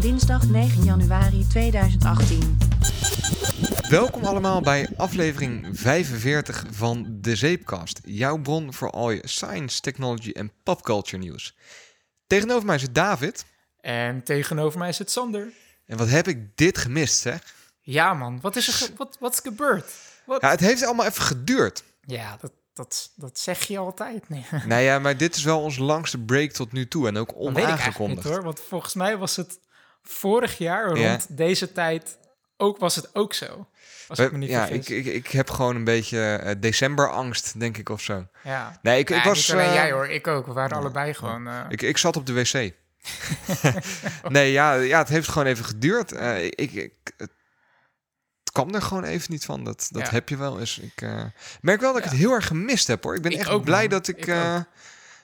van dinsdag 9 januari 2018. Welkom allemaal bij aflevering 45 van De Zeepkast. Jouw bron voor al je science, technology en popculture nieuws. Tegenover mij zit David. En tegenover mij zit Sander. En wat heb ik dit gemist, zeg? Ja man, wat is er ge- wat, wat is gebeurd? Wat? Ja, het heeft allemaal even geduurd. Ja, dat, dat, dat zeg je altijd. Nee, nou ja, maar dit is wel onze langste break tot nu toe en ook dat weet ik niet onaangekondigd. hoor. Want volgens mij was het vorig jaar rond Ja. deze tijd ook, was het ook zo. Als ik me niet ja, ik, ik, ik heb gewoon een beetje eh, decemberangst, denk ik, of zo. ja. Nee, ik, ik was... alleen eh, jij hoor, ik ook. We waren allebei gewoon... eh, Ik, ik zat op de wc. nee, ja, ja, het heeft gewoon even geduurd. Ik, ik, het kwam er gewoon even niet van. Dat, dat Ja. heb je wel eens. Ik merk wel dat ik het heel erg gemist heb, hoor. Ik ben echt ook, blij man. dat ik,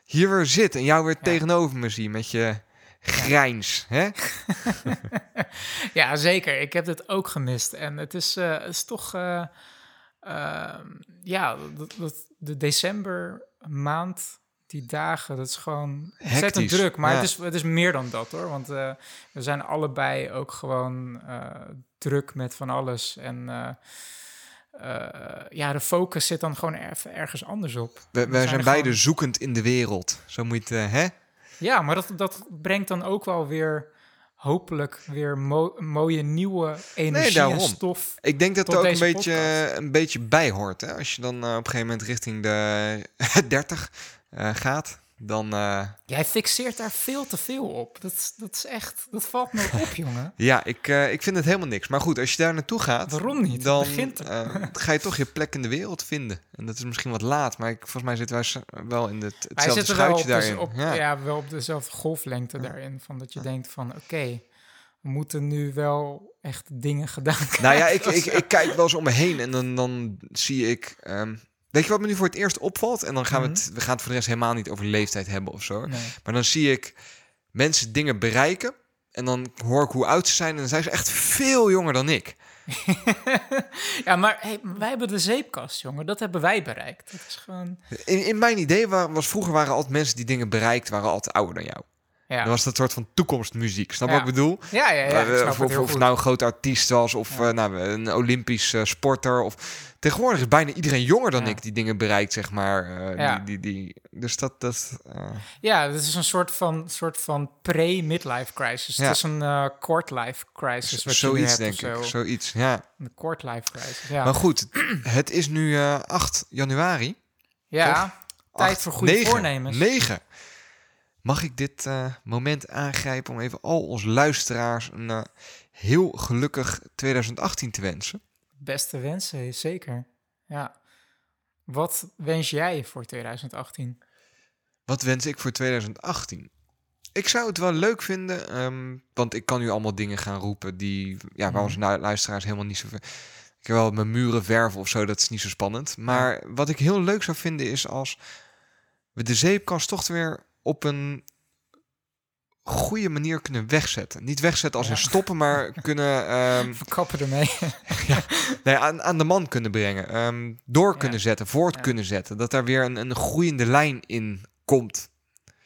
hier weer zit en jou weer tegenover me zie met je grijns. Hè? Ja, zeker. Ik heb dit ook gemist. En het is, eh, het is toch... eh, ehm, ja, dat, dat, de decembermaand, die dagen, dat is gewoon ontzettend druk. Maar ja. het, is, het is meer dan dat, hoor. Want eh, we zijn allebei ook gewoon druk met van alles. En... ja, de focus zit dan gewoon even ergens anders op. We, We wij zijn er beide gewoon- zoekend in de wereld. Zo moet je het, hè? Ja, maar dat, dat brengt dan ook wel weer hopelijk weer mo- mooie nieuwe energie en daarom. stof. Ik denk dat het ook een beetje, podcast. een beetje bij hoort. Hè? Als je dan eh, op een gegeven moment richting de 30 eh, gaat, dan... eh, Jij fixeert daar veel te veel op. Dat, dat is echt, dat valt me op, jongen. Ja, ik, eh, ik vind het helemaal niks. Maar goed, als je daar naartoe gaat, Waarom niet? Dan begint eh, ga je toch je plek in de wereld vinden. En dat is misschien wat laat, maar ik, volgens mij zitten wij wel in het, hetzelfde schuitje de, daarin. op, ja. ja. wel op dezelfde golflengte daarin. Van dat je denkt van, oké, moeten nu wel echt dingen gedaan Nou ja, ik, krijgen. ik, ik kijk wel eens om me heen en dan, dan zie ik... ehm, weet je wat me nu voor het eerst opvalt? En dan gaan we het... We gaan het voor de rest helemaal niet over leeftijd hebben of zo. Nee. Maar dan zie ik mensen dingen bereiken. En dan hoor ik hoe oud ze zijn. En dan zijn ze echt veel jonger dan ik. ja, maar hey, wij hebben de zeepkast, jongen. Dat hebben wij bereikt. Dat is gewoon... In, in mijn idee wa- was vroeger waren altijd mensen die dingen bereikt, waren altijd ouder dan jou. Ja, Dan was dat soort van toekomstmuziek. Snap je Ja. wat ik bedoel? ja, ja, ja, Eh, of of, nou een groot artiest was, of Ja. eh, nou, een Olympisch eh, sporter. Of... Tegenwoordig is bijna iedereen jonger dan ik die dingen bereikt, zeg maar. Ja. die, die, die, dus dat... dat Ja, het is een soort van, soort van pre-midlife crisis. Ja. Het is een eh quarter-life crisis. Wat zoiets, hebt denk ik. zo. Zoiets, ja. Een quarter-life crisis, ja. Maar goed, het is nu eh 8 januari. ja, tijd voor goede voornemens. 9. Mag ik dit eh, moment aangrijpen om even al onze luisteraars een eh, heel gelukkig 2018 te wensen? Beste wensen, zeker. Ja. Wat wens jij voor 2018? Wat wens ik voor 2018? Ik zou het wel leuk vinden, ehm, want ik kan nu allemaal dingen gaan roepen die, ja, waar onze lu- luisteraars helemaal niet zo. Ik wil wel mijn muren verven of zo, dat is niet zo spannend. Maar wat ik heel leuk zou vinden is als we de zeepkast toch weer op een goede manier kunnen wegzetten. Niet wegzetten als Ja. in stoppen, maar kunnen ehm, We kappen ermee. nee, aan, aan de man kunnen brengen. ehm, door Ja. kunnen zetten, voort Ja. kunnen zetten. Dat daar weer een, een groeiende lijn in komt.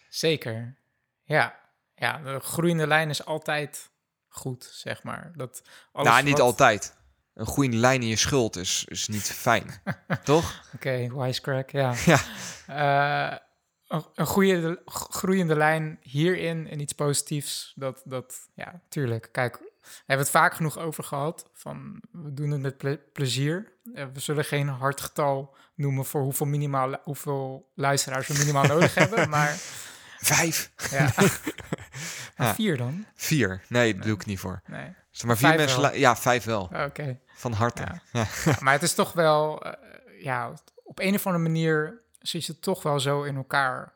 zeker. Ja. Ja, de groeiende lijn is altijd goed, zeg maar. Dat alles nou, niet wat- altijd. Een groeiende lijn in je schuld is, is niet fijn. Toch? Oké, wisecrack, ja. Ja. Eh, een, goede, groeiende lijn hierin en iets positiefs. Dat, dat, ja, tuurlijk. Kijk, we hebben het vaak genoeg over gehad. Van, we doen het met ple- plezier. Eh, we zullen geen hard getal noemen voor hoeveel, minimaal, hoeveel luisteraars we minimaal nodig hebben. Maar Vijf. ja, vier dan? Vier. Nee, daar doe ik niet voor. Nee, Zeg maar vier Vijf mensen. wel. Ja, vijf wel. oké. Van harte. Ja. Ja. Ja, maar het is toch wel, eh, ja, op een of andere manier zit je toch wel zo in elkaar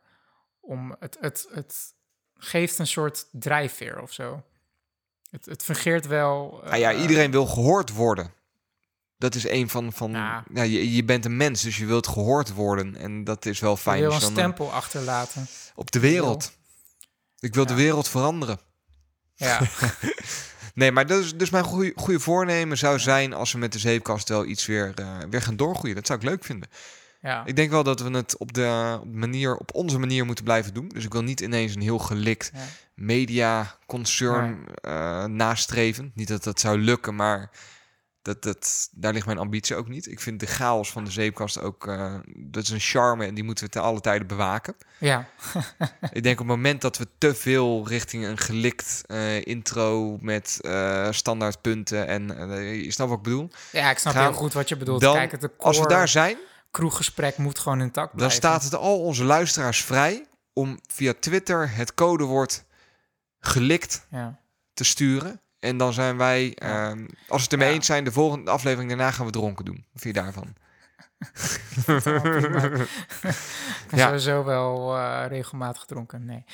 om het, het, het geeft een soort drijfveer of zo. Het, het fungeert wel. Ah ja, eh, iedereen wil gehoord worden. Dat is een van... van Ja. ja, je, je bent een mens, dus je wilt gehoord worden. En dat is wel je fijn. wil als een je eh, stempel achterlaten. op de wereld. Ik wil de wereld veranderen. Ja, Nee, maar dus, dus mijn goede, goede voornemen zou zijn als we met de zeepkast wel iets weer, eh, weer gaan doorgroeien. Dat zou ik leuk vinden. Ja. Ik denk wel dat we het op, de, manier, op onze manier moeten blijven doen. Dus ik wil niet ineens een heel gelikt Ja. media-concern eh, nastreven. Niet dat dat zou lukken, maar dat, dat, daar ligt mijn ambitie ook niet. Ik vind de chaos van de zeepkast ook... eh, dat is een charme en die moeten we te alle tijden bewaken. ja. ik denk op het moment dat we te veel richting een gelikt eh, intro... met eh standaardpunten en... je snapt wat ik bedoel? ja, ik snap Gaan- heel goed wat je bedoelt. Dan, Kijk, het Als we daar zijn, kroeggesprek moet gewoon intact dan blijven. staat het al onze luisteraars vrij... om via Twitter het codewoord gelikt Ja. te sturen. En dan zijn wij, Ja. ehm, als we het ermee Ja. eens zijn, de volgende aflevering daarna gaan we dronken doen. Je daarvan? Ik ben Ja. sowieso wel eh, regelmatig gedronken. Nee.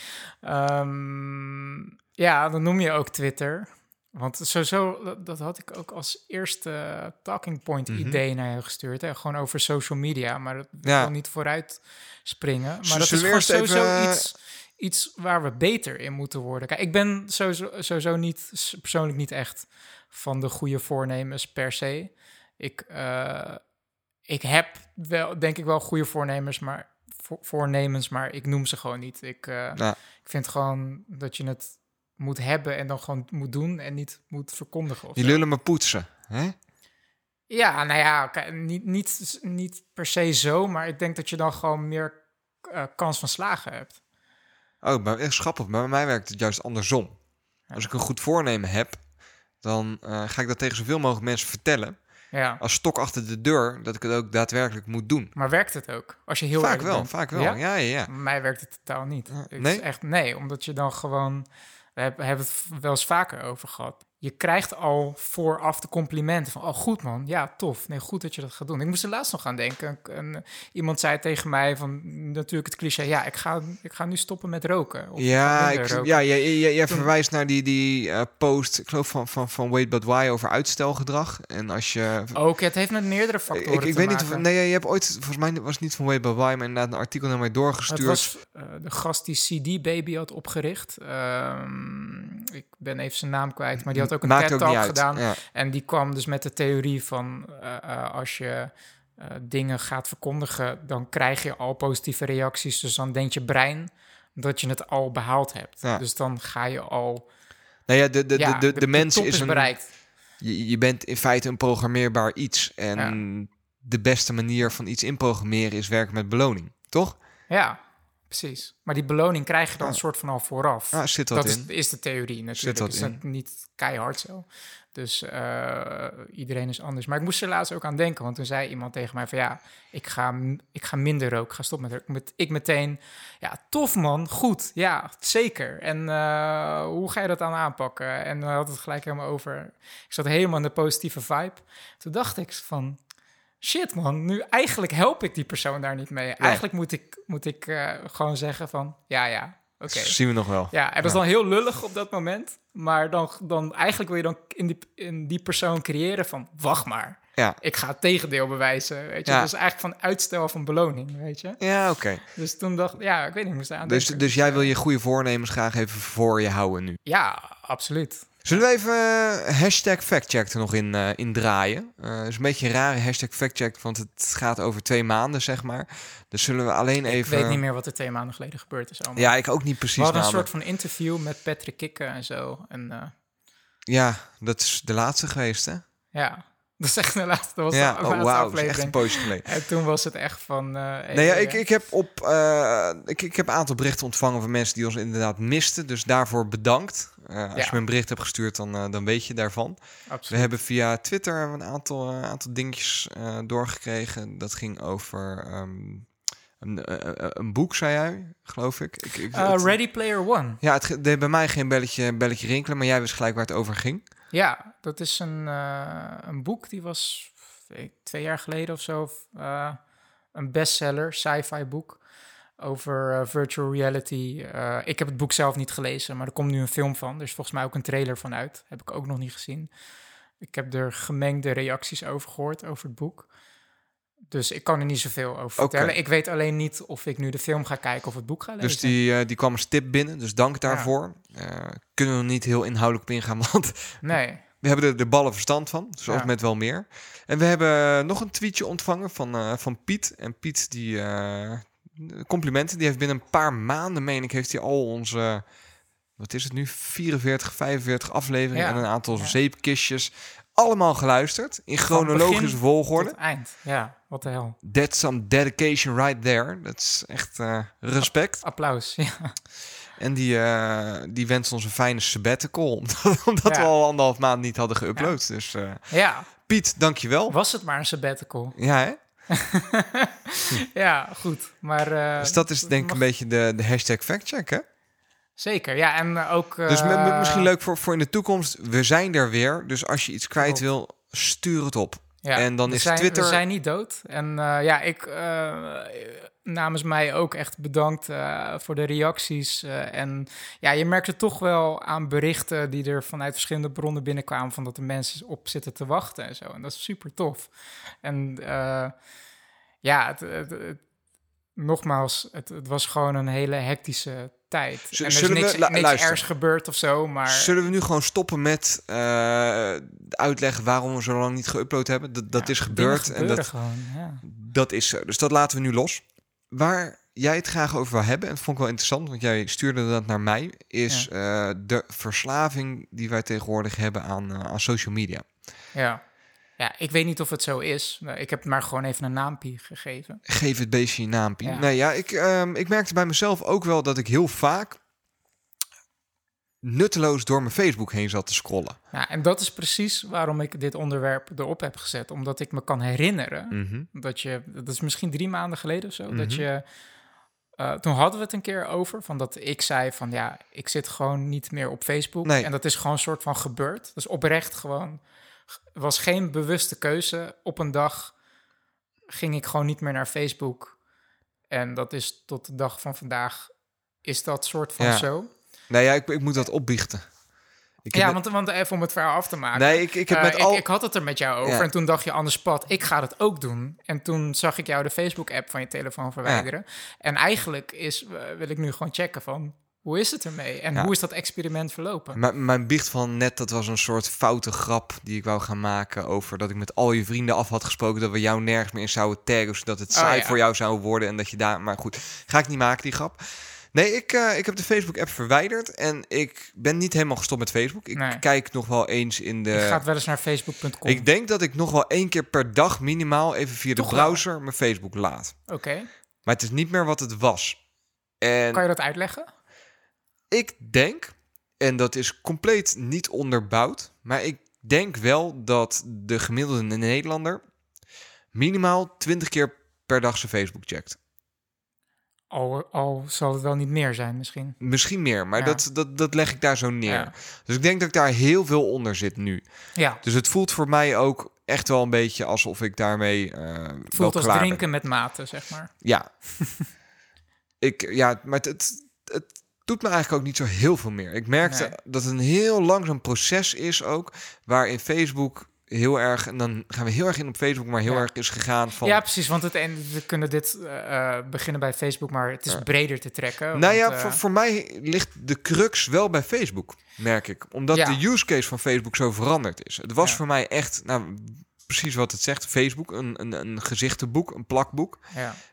Ehm, ja, dan noem je ook Twitter. Want sowieso, dat, dat had ik ook als eerste talking point Mhm. idee naar je gestuurd. Hè? Gewoon over social media, maar dat wil niet vooruit springen. Maar dat is gewoon sowieso even- iets, iets waar we beter in moeten worden. Kijk, ik ben sowieso, sowieso niet, persoonlijk niet echt van de goede voornemens per se. Ik, eh, ik heb wel, denk ik wel goede voornemens, maar voor, voornemens, maar ik noem ze gewoon niet. Ik, eh, Ja. ik vind gewoon dat je het moet hebben en dan gewoon moet doen en niet moet verkondigen. Of Die lullen me poetsen. Hè? Ja, nou ja, niet, niet, niet per se zo, maar ik denk dat je dan gewoon meer eh, kans van slagen hebt. Oh, maar echt grappig. Maar bij mij werkt het juist andersom. Als ik een goed voornemen heb, dan eh, ga ik dat tegen zoveel mogelijk mensen vertellen. Ja, Als stok achter de deur, dat ik het ook daadwerkelijk moet doen. maar werkt het ook? Als je heel vaak wel, bent. vaak wel. Ja? Ja, ja, ja. Bij mij werkt het totaal niet. Het nee? Is echt, nee, omdat je dan gewoon... We hebben, het wel eens vaker over gehad. Je krijgt al vooraf de complimenten van... Oh, goed man. Ja, tof. Nee, goed dat je dat gaat doen. Ik moest er laatst nog aan denken. Een- iemand zei tegen mij van... Natuurlijk het cliché. Ja, ik ga, ik ga nu stoppen met roken. Of Ja, ik, roken. ja jij, jij, verwijst naar die, die eh, post, ik geloof van, van, van Wait But Why over uitstelgedrag. En als je... Ook, het heeft met meerdere factoren ik, ik weet niet of... Nee, je hebt ooit... Volgens mij was het niet van Wait But Why, maar inderdaad een artikel naar mij Het doorgestuurd. was eh, de gast die CD Baby had opgericht. Ehm, ik ben even zijn naam kwijt, maar die had ook een TED ook niet Talk uit. gedaan. Ja. En die kwam dus met de theorie van eh, eh, als je eh, dingen gaat verkondigen, dan krijg je al positieve reacties. Dus dan denkt je brein dat je het al behaald hebt. Ja. Dus dan ga je al. Nou ja, de, de, ja, de, de, de mens is een... bereikt. Je, je bent in feite een programmeerbaar iets. En de beste manier van iets inprogrammeren is werken met beloning. Toch? Ja, precies. Maar die beloning krijg je dan Ja. een soort van al vooraf. Zit dat in. is, is de theorie natuurlijk. is in. dat niet keihard zo. Dus eh, iedereen is anders. Maar ik moest er laatst ook aan denken, want toen zei iemand tegen mij van ja, ik ga, ik ga minder roken, ik ga stoppen met roken. Met, ik meteen, ja, tof man, goed, ja, zeker. En eh, hoe ga je dat dan aanpakken? En we hadden het gelijk helemaal over. Ik zat helemaal in de positieve vibe. Toen dacht ik van, shit man, nu eigenlijk help ik die persoon daar niet mee. Eigenlijk moet ik, moet ik eh, gewoon zeggen van, ja, ja, oké. Zien we nog wel. Ja, en dat is dan heel lullig op dat moment. Maar dan, dan eigenlijk wil je dan in die, in die persoon creëren van... wacht maar, Ja, ik ga het tegendeel bewijzen, weet je. Ja. Dat is eigenlijk van uitstel van beloning, weet je. ja oké. Dus toen dacht ja, ik weet niet, ik moest aan Dus, dus jij wil je goede voornemens graag even voor je houden nu. Ja, absoluut. Zullen we even eh, hashtag factcheck er nog in, eh in draaien? Eh is een beetje een rare hashtag factcheck, want het gaat over twee maanden, zeg maar. Dus zullen we alleen even... Ik weet niet meer wat er twee maanden geleden gebeurd is allemaal. Ja, ik ook niet precies. We hadden een soort van interview met Patrick Kikken en zo. En Ja, dat is de laatste geweest, hè? ja, dat is echt de laatste, dat was ja, de oh, is echt een poosje geleden. En toen was het echt van... eh, Nee, ja, ik, ik heb op eh, ik, ik heb een aantal berichten ontvangen van mensen die ons inderdaad misten. Dus daarvoor bedankt. Eh, als Ja. je me een bericht hebt gestuurd, dan, eh, dan weet je daarvan. We hebben via Twitter een aantal, eh, aantal dingetjes eh, doorgekregen. Dat ging over ehm, een, eh, eh, een boek, zei jij, geloof ik. ik, ik Eh, het- Ready Player One. Ja, het deed bij mij geen belletje, belletje rinkelen, maar jij wist gelijk waar het over ging. Ja, dat is een, eh, een boek die was twee jaar geleden of zo. eh, een bestseller, sci-fi boek over eh, virtual reality. Ik heb het boek zelf niet gelezen, maar er komt nu een film van. Er is volgens mij ook een trailer van uit. Heb ik ook nog niet gezien. Ik heb er gemengde reacties over gehoord, over het boek. Dus ik kan er niet zoveel over vertellen. Ik weet alleen niet of ik nu de film ga kijken of het boek ga lezen. Dus die, eh, die kwam als tip binnen, dus dank daarvoor. Eh, kunnen we er niet heel inhoudelijk op ingaan, want Nee, We hebben er de ballen verstand van, zoals Ja. met wel meer. En we hebben nog een tweetje ontvangen van, eh, van Piet. En Piet, die complimenten, die heeft binnen een paar maanden, meen ik, heeft hij al onze, wat is het nu, 44, 45 afleveringen Ja. en een aantal Ja. zeepkistjes. Allemaal geluisterd in chronologische volgorde. Tot eind. Ja, wat de hel. That's some dedication right there. Dat is echt eh, respect. Applaus. Ja. En die, eh, die wenst ons een fijne sabbatical. Omdat, omdat Ja. we al anderhalf maand niet hadden geüpload. Dus eh, ja, Piet, dankjewel. was het maar een sabbatical. Ja, hè? ja, goed. Maar, Dus dat is denk ik mag- een beetje de, de hashtag factcheck, hè? Zeker, ja. En ook... Dus eh, misschien leuk voor, voor in de toekomst. We zijn er weer. Dus als je iets kwijt wil, stuur het op. Ja, En dan is zijn, Twitter- We zijn niet dood. En eh, ja, ik eh, namens mij ook echt bedankt voor de reacties. en ja, je merkte toch wel aan berichten die er vanuit verschillende bronnen binnenkwamen... van dat er mensen op zitten te wachten en zo. En dat is super tof. En ja, het, het- het- nogmaals, het, het was gewoon een hele hectische tijd. Z- en er is zullen we- niks, ergs gebeurd of zo, maar... Zullen we nu gewoon stoppen met eh, uitleggen waarom we zo lang niet geüpload hebben? Dat, dat ja, is gebeurd en dat, gewoon, ja. dat is zo. Dus dat laten we nu los. Waar jij het graag over wil hebben, en dat vond ik wel interessant, want jij stuurde dat naar mij, is eh, de verslaving die wij tegenwoordig hebben aan, eh, aan social media. Ja. Ja, ik weet niet of het zo is. Ik heb maar gewoon even een naampie gegeven. Geef het beestje je naampje. Ja. Nee, ja, ik, ehm, ik merkte bij mezelf ook wel dat ik heel vaak nutteloos door mijn Facebook heen zat te scrollen. Ja, en dat is precies waarom ik dit onderwerp erop heb gezet. Omdat ik me kan herinneren Mhm. dat je, dat is misschien drie maanden geleden of zo, Mhm. dat je, eh, toen hadden we het een keer over, van dat ik zei van ja, ik zit gewoon niet meer op Facebook. Nee. En dat is gewoon een soort van gebeurd. Dus oprecht gewoon, was geen bewuste keuze. Op een dag ging ik gewoon niet meer naar Facebook. En dat is tot de dag van vandaag, is dat soort van Ja. zo. Nee, ja, ik, ik moet dat opbiechten. Ik Ja, want, want even om het verhaal af te maken. nee, ik, ik heb Eh, met al... ik had het er met jou over Ja. en toen dacht je anders pad, ik ga het ook doen. En toen zag ik jou de Facebook-app van je telefoon verwijderen. En eigenlijk is, eh, wil ik nu gewoon checken van, hoe is het ermee? En Ja. hoe is dat experiment verlopen? M- mijn biecht van net, dat was een soort foute grap die ik wou gaan maken over dat ik met al je vrienden af had gesproken dat we jou nergens meer in zouden taggen, zodat het Oh, saai ja. voor jou zou worden en dat je daar... Maar goed, ga ik niet maken, die grap. Nee, ik, eh, ik heb de Facebook-app verwijderd en ik ben niet helemaal gestopt met Facebook. Ik Nee. kijk nog wel eens in de... Je gaat wel eens naar facebook.com. Ik denk dat ik nog wel één keer per dag minimaal even via de wel? browser mijn Facebook laat. Oké, Maar het is niet meer wat het was. En kan je dat uitleggen? Ik denk, en dat is compleet niet onderbouwd, maar ik denk wel dat de gemiddelde Nederlander minimaal 20 keer per dag zijn Facebook checkt. Al, al zal het wel niet meer zijn misschien. Misschien meer, maar Ja. dat, dat, dat leg ik daar zo neer. Ja. Dus ik denk dat ik daar heel veel onder zit nu. Ja, Dus het voelt voor mij ook echt wel een beetje alsof ik daarmee eh het voelt als ben. drinken met mate, zeg maar. Ja. ik, ja, maar het, het, het doet me eigenlijk ook niet zo heel veel meer. Ik merkte Nee. dat het een heel langzaam proces is ook, waarin Facebook heel erg, en dan gaan we heel erg in op Facebook, maar heel Ja. erg is gegaan van... Ja, precies, want het, en we kunnen dit eh, eh, beginnen bij Facebook, maar het is Ja. breder te trekken. nou want, ja, eh, voor, voor mij ligt de crux wel bij Facebook, merk ik. Omdat Ja. de use case van Facebook zo veranderd is. Het was voor mij echt, nou, precies wat het zegt, Facebook, een, een, een gezichtenboek, een plakboek,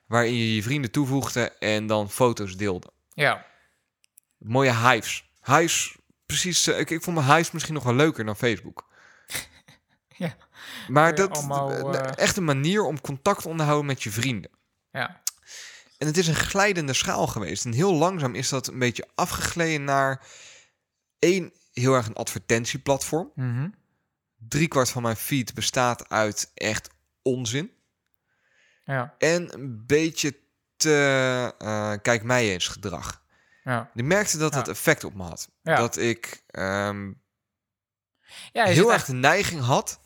waarin je je vrienden toevoegde en dan foto's deelde. ja, Mooie hives. Hives, precies. eh, ik, ik vond mijn hives misschien nog wel leuker dan Facebook. Ja. Maar dat allemaal, eh, eh, echt een manier om contact te onderhouden met je vrienden. ja. En het is een glijdende schaal geweest. En heel langzaam is dat een beetje afgegleden naar één heel erg een advertentieplatform. Mhm. Driekwart van mijn feed bestaat uit echt onzin. ja, En een beetje te kijk mij eens gedrag. Ja. Ik merkte dat dat effect op me had. Dat ik ehm, heel erg de neiging had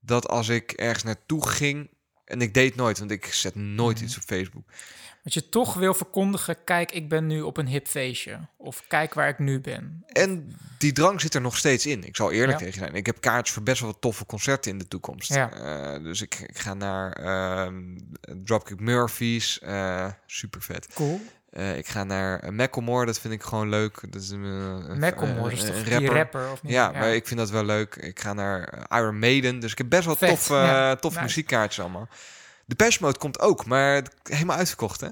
dat als ik ergens naartoe ging en ik deed nooit, want ik zet nooit Mhm. iets op Facebook. Dat je toch wil verkondigen, kijk, ik ben nu op een hip feestje. Of kijk waar ik nu ben. En die drang zit er nog steeds in. Ik zal eerlijk Ja. tegen zijn. Ik heb kaartjes voor best wel wat toffe concerten in de toekomst. Ja. Eh, dus ik, ik ga naar ehm Dropkick Murphys, eh super vet. Cool. Eh, ik ga naar Macklemore, dat vind ik gewoon leuk. Dat is een, een Macklemore is een toch die rapper. rapper, of niet? Ja, maar ik vind dat wel leuk. Ik ga naar eh, Iron Maiden, dus ik heb best wel Vet, tof, ja. tof muziekkaartjes allemaal. De Pesh Mode komt ook, maar helemaal uitverkocht, hè?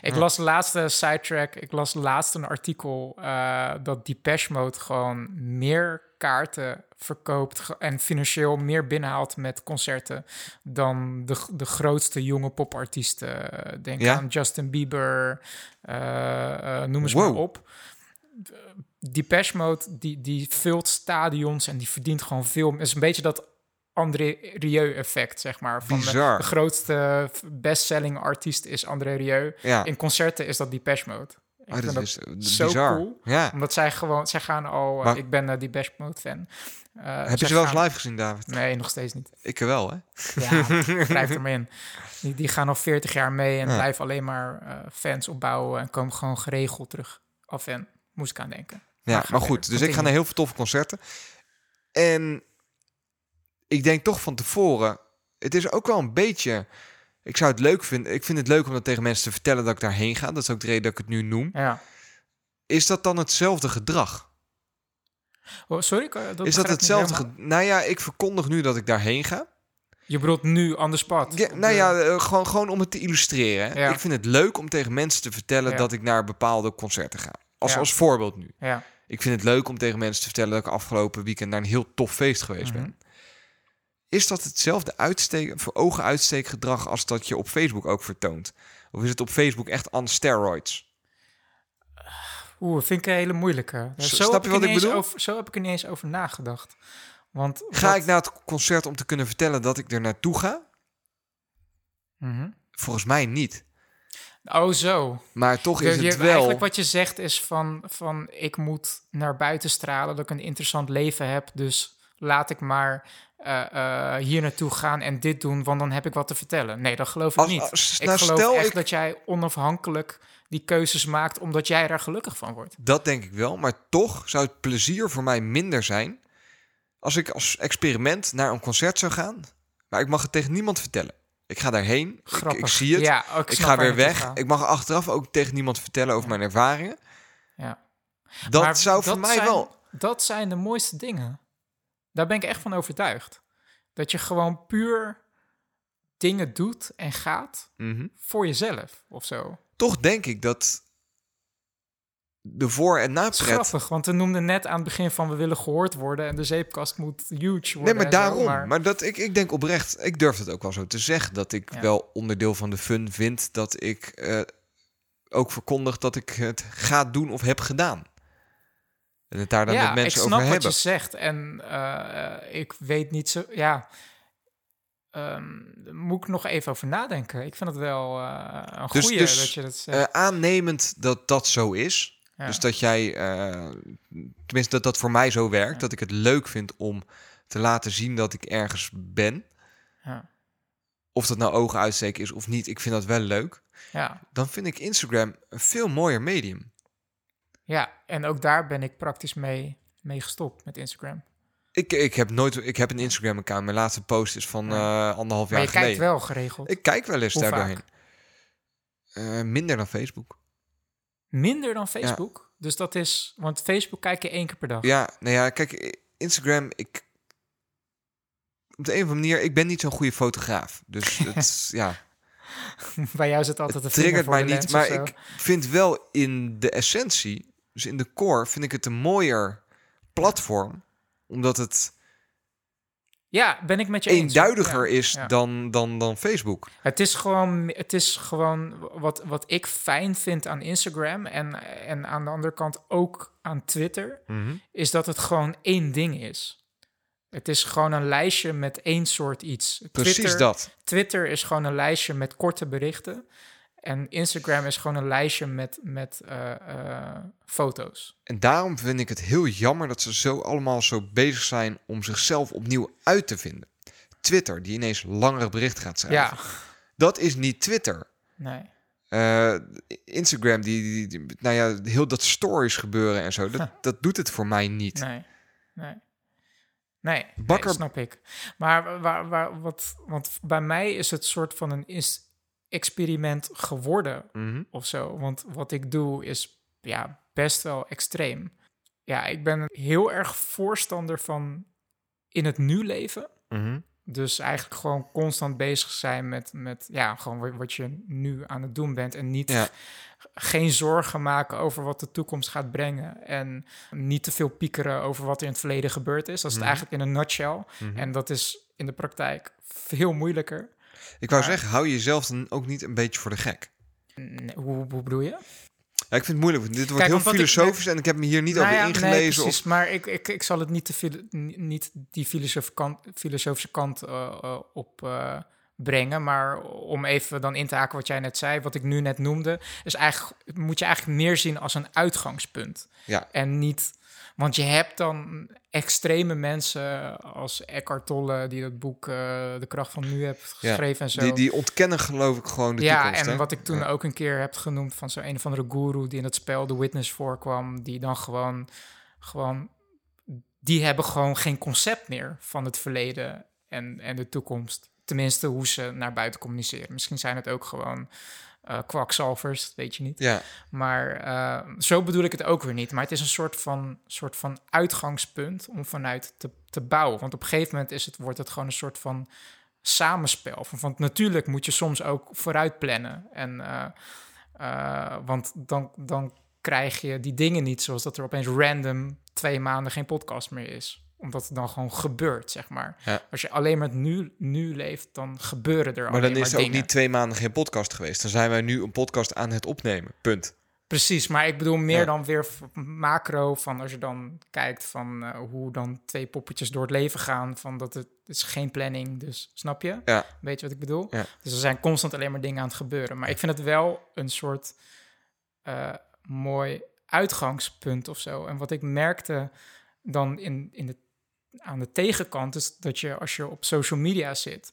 Ik Ja. las de laatste sidetrack, ik las laatst een artikel uh, dat Depeche Mode gewoon meer kaarten verkoopt en financieel meer binnenhaalt met concerten dan de, de grootste jonge popartiesten. Uh, Denk Ja? aan Justin Bieber, uh, uh, noem eens Wow. maar op. Depeche Mode, die, die vult stadions en die verdient gewoon veel. Het is een beetje dat André Rieu effect, zeg maar. Van de, Bizar. de grootste bestselling artiest is André Rieu. Ja, In concerten is dat Depeche Mode. Ik oh, vind dat is zo bizar. cool. Ja. Omdat zij gewoon, zij gaan al, uh, Maar- ik ben uh, Depeche Mode fan. Uh, Heb je zij ze wel eens live gezien, David? Nee, nog steeds niet. Ik wel, hè? Ja, blijf er maar in. Die, die gaan al 40 jaar mee en Ja. blijven alleen maar fans opbouwen en komen gewoon geregeld terug af en moest ik aan denken. Ja, Maar maar goed. Dus ik ga naar heel veel toffe concerten. En ik denk toch van tevoren, het is ook wel een beetje... Ik zou het leuk vinden. Ik vind het leuk om dat tegen mensen te vertellen dat ik daarheen ga. Dat is ook de reden dat ik het nu noem. Ja. Is dat dan hetzelfde gedrag? Oh, sorry, dat is dat hetzelfde? Nou ja, ik verkondig nu dat ik daarheen ga. Je bedoelt nu spot? Ja, Op nou de- ja, eh, gewoon, gewoon om het te illustreren. Ja. Ik vind het leuk om tegen mensen te vertellen Ja. dat ik naar bepaalde concerten ga. Als, als voorbeeld nu. Ja. Ik vind het leuk om tegen mensen te vertellen dat ik afgelopen weekend naar een heel tof feest geweest Mhm. ben. Is dat hetzelfde uitsteek, voor ogen uitsteekgedrag als dat je op Facebook ook vertoont? Of is het op Facebook echt on steroids? Oeh, vind ik een hele moeilijke. Zo snap je wat ik bedoel? Over, zo heb ik er niet eens over nagedacht. Want Ga wat- ik naar het concert om te kunnen vertellen dat ik er naartoe ga? Mhm. Volgens mij niet. Oh, zo. Maar toch Je- is je- het wel... Eigenlijk wat je zegt is van, van ik moet naar buiten stralen, dat ik een interessant leven heb, dus laat ik maar eh, eh, hier naartoe gaan en dit doen, want dan heb ik wat te vertellen. Nee, dat geloof ik Als- niet. als- ik nou, geloof stel echt ik- dat jij onafhankelijk die keuzes maakt, omdat jij daar gelukkig van wordt. Dat denk ik wel, maar toch zou het plezier voor mij minder zijn als ik als experiment naar een concert zou gaan, maar ik mag het tegen niemand vertellen. Ik ga daarheen, ik, ik zie het, Ja, ik, ga weer weg. gaat. Ik mag achteraf ook tegen niemand vertellen over Ja. mijn ervaringen. Ja. Dat Maar zou voor mij zijn- wel... Dat zijn de mooiste dingen. Daar ben ik echt van overtuigd. Dat je gewoon puur dingen doet en gaat Mhm. voor jezelf of zo. Toch denk ik dat de voor- en napret... grappig, want we noemden net aan het begin van we willen gehoord worden en de zeepkast moet huge worden. Nee, maar zo, daarom. maar- Maar, dat, ik, ik denk oprecht, ik durf het ook wel zo te zeggen, dat ik Ja. wel onderdeel van de fun vind dat ik eh, ook verkondig dat ik het ga doen of heb gedaan. En het daar dan ja, met mensen ik snap over wat hebben. je zegt en eh, ik weet niet zo, ja. Daar moet ik nog even over nadenken. Ik vind het wel eh, een Dus- goeie dus, dat je dat zegt. Eh, aannemend dat dat zo is, Ja. dus dat jij, tenminste dat dat voor mij zo werkt, Ja. dat ik het leuk vind om te laten zien dat ik ergens ben, ja. of dat nou ogen uitsteken is of niet, ik vind dat wel leuk. ja. Dan vind ik Instagram een veel mooier medium. Ja, en ook daar ben ik praktisch mee, mee gestopt met Instagram. Ik, ik heb nooit, ik heb een Instagram-account. Mijn laatste post is van Ja. eh, anderhalf Maar jaar je kijkt geleden. wel geregeld. Ik kijk wel eens Hoe daar vaak? doorheen. Eh, minder dan Facebook. Minder dan Facebook. Dus dat is, want Facebook kijk je één keer per dag. Ja, nou ja, kijk, Instagram, ik... Op de een of andere manier, ik ben niet zo'n goede fotograaf. Dus het, ja, Bij jou zit altijd het een triggert mij niet. Maar ik vind wel in de essentie, dus in de core, vind ik het een mooier platform. Omdat het Ja, ben ik met je eens. eenduidiger Ja, is ja. Dan, dan, dan Facebook. Het is gewoon, het is gewoon wat, wat ik fijn vind aan Instagram en, en aan de andere kant ook aan Twitter, is dat het gewoon één ding is. Het is gewoon een lijstje met één soort iets. Precies Twitter, dat. Twitter is gewoon een lijstje met korte berichten. En Instagram is gewoon een lijstje met, met eh, eh, foto's. En daarom vind ik het heel jammer dat ze zo allemaal zo bezig zijn om zichzelf opnieuw uit te vinden. Twitter, die ineens langere berichten gaat schrijven. Ja, Dat is niet Twitter. nee. Eh, Instagram, die, die, die- nou ja, heel dat stories gebeuren en zo, dat, dat doet het voor mij niet. Nee, nee. Nee, Bakker- nee, snap ik. Maar waar, waar, wat, want bij mij is het soort van een ins- experiment geworden Mhm. of zo. Want wat ik doe is ja, best wel extreem. Ja, ik ben heel erg voorstander van in het nu leven. Mhm. Dus eigenlijk gewoon constant bezig zijn met, met ja, gewoon wat, je nu aan het doen bent. En niet Ja. geen zorgen maken over wat de toekomst gaat brengen. En niet te veel piekeren over wat er in het verleden gebeurd is. Dat is Mhm. het eigenlijk in een nutshell. En dat is in de praktijk veel moeilijker. Ik wou Maar- zeggen, hou je jezelf dan ook niet een beetje voor de gek? Nee, hoe, hoe bedoel je? Ja, ik vind het moeilijk, want dit wordt Kijk, heel ik- filosofisch en ik heb me hier niet Nou over ja, nee, ingelezen. precies, of, maar ik, ik, ik zal het niet, ni- niet die filosofische kant, filosofische kant eh, op eh, brengen. Maar om even dan in te haken wat jij net zei, wat ik nu net noemde, is eigenlijk, moet je eigenlijk meer zien als een uitgangspunt. Ja. En niet, want je hebt dan extreme mensen als Eckhart Tolle, die dat boek eh, De Kracht van Nu heeft Ja, geschreven en zo. die, die ontkennen geloof ik gewoon de ja, toekomst. en hè? wat ik toen Ja. ook een keer heb genoemd van zo'n een of andere guru die in het spel The Witness voorkwam, die dan gewoon, gewoon, die hebben gewoon geen concept meer van het verleden en, en de toekomst. Tenminste, hoe ze naar buiten communiceren. Misschien zijn het ook gewoon eh kwakzalvers, weet je niet. Ja, Maar eh, zo bedoel ik het ook weer niet. Maar het is een soort van, soort van uitgangspunt om vanuit te, te bouwen. Want op een gegeven moment is het, wordt het gewoon een soort van samenspel. Van, want natuurlijk moet je soms ook vooruit plannen. En, eh, want dan, dan krijg je die dingen niet zoals dat er opeens random twee maanden geen podcast meer is omdat het dan gewoon gebeurt, zeg maar. Ja. Als je alleen maar het nu, nu leeft, dan gebeuren er maar dan is er ook dingen. niet twee maanden geen podcast geweest. Dan zijn wij nu een podcast aan het opnemen. Punt. Precies, maar ik bedoel meer Ja. dan weer macro van als je dan kijkt van eh, hoe dan twee poppetjes door het leven gaan, van dat het, het is geen planning, dus snap je? Ja. Weet je wat ik bedoel? Ja. Dus er zijn constant alleen maar dingen aan het gebeuren. Maar ik vind het wel een soort eh, mooi uitgangspunt of zo. En wat ik merkte dan in, in de, aan de tegenkant is dat je als je op social media zit,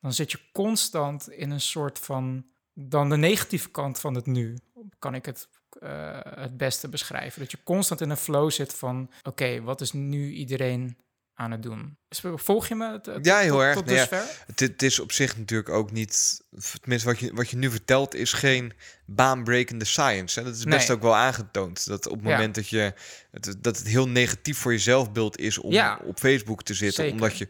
dan zit je constant in een soort van dan de negatieve kant van het nu kan ik het eh, het beste beschrijven. Dat je constant in een flow zit van oké, wat is nu iedereen aan het doen? Volg je me? Ja, heel erg. Tot Nee, ja. dusver? Het, het is op zich natuurlijk ook niet... Tenminste, wat je, wat je nu vertelt is geen baanbrekende science. Hè? Dat is best Nee. ook wel aangetoond. Dat op het Ja. moment dat, je, het, dat het heel negatief voor je zelfbeeld is om Ja. op Facebook te zitten. Zeker. Omdat je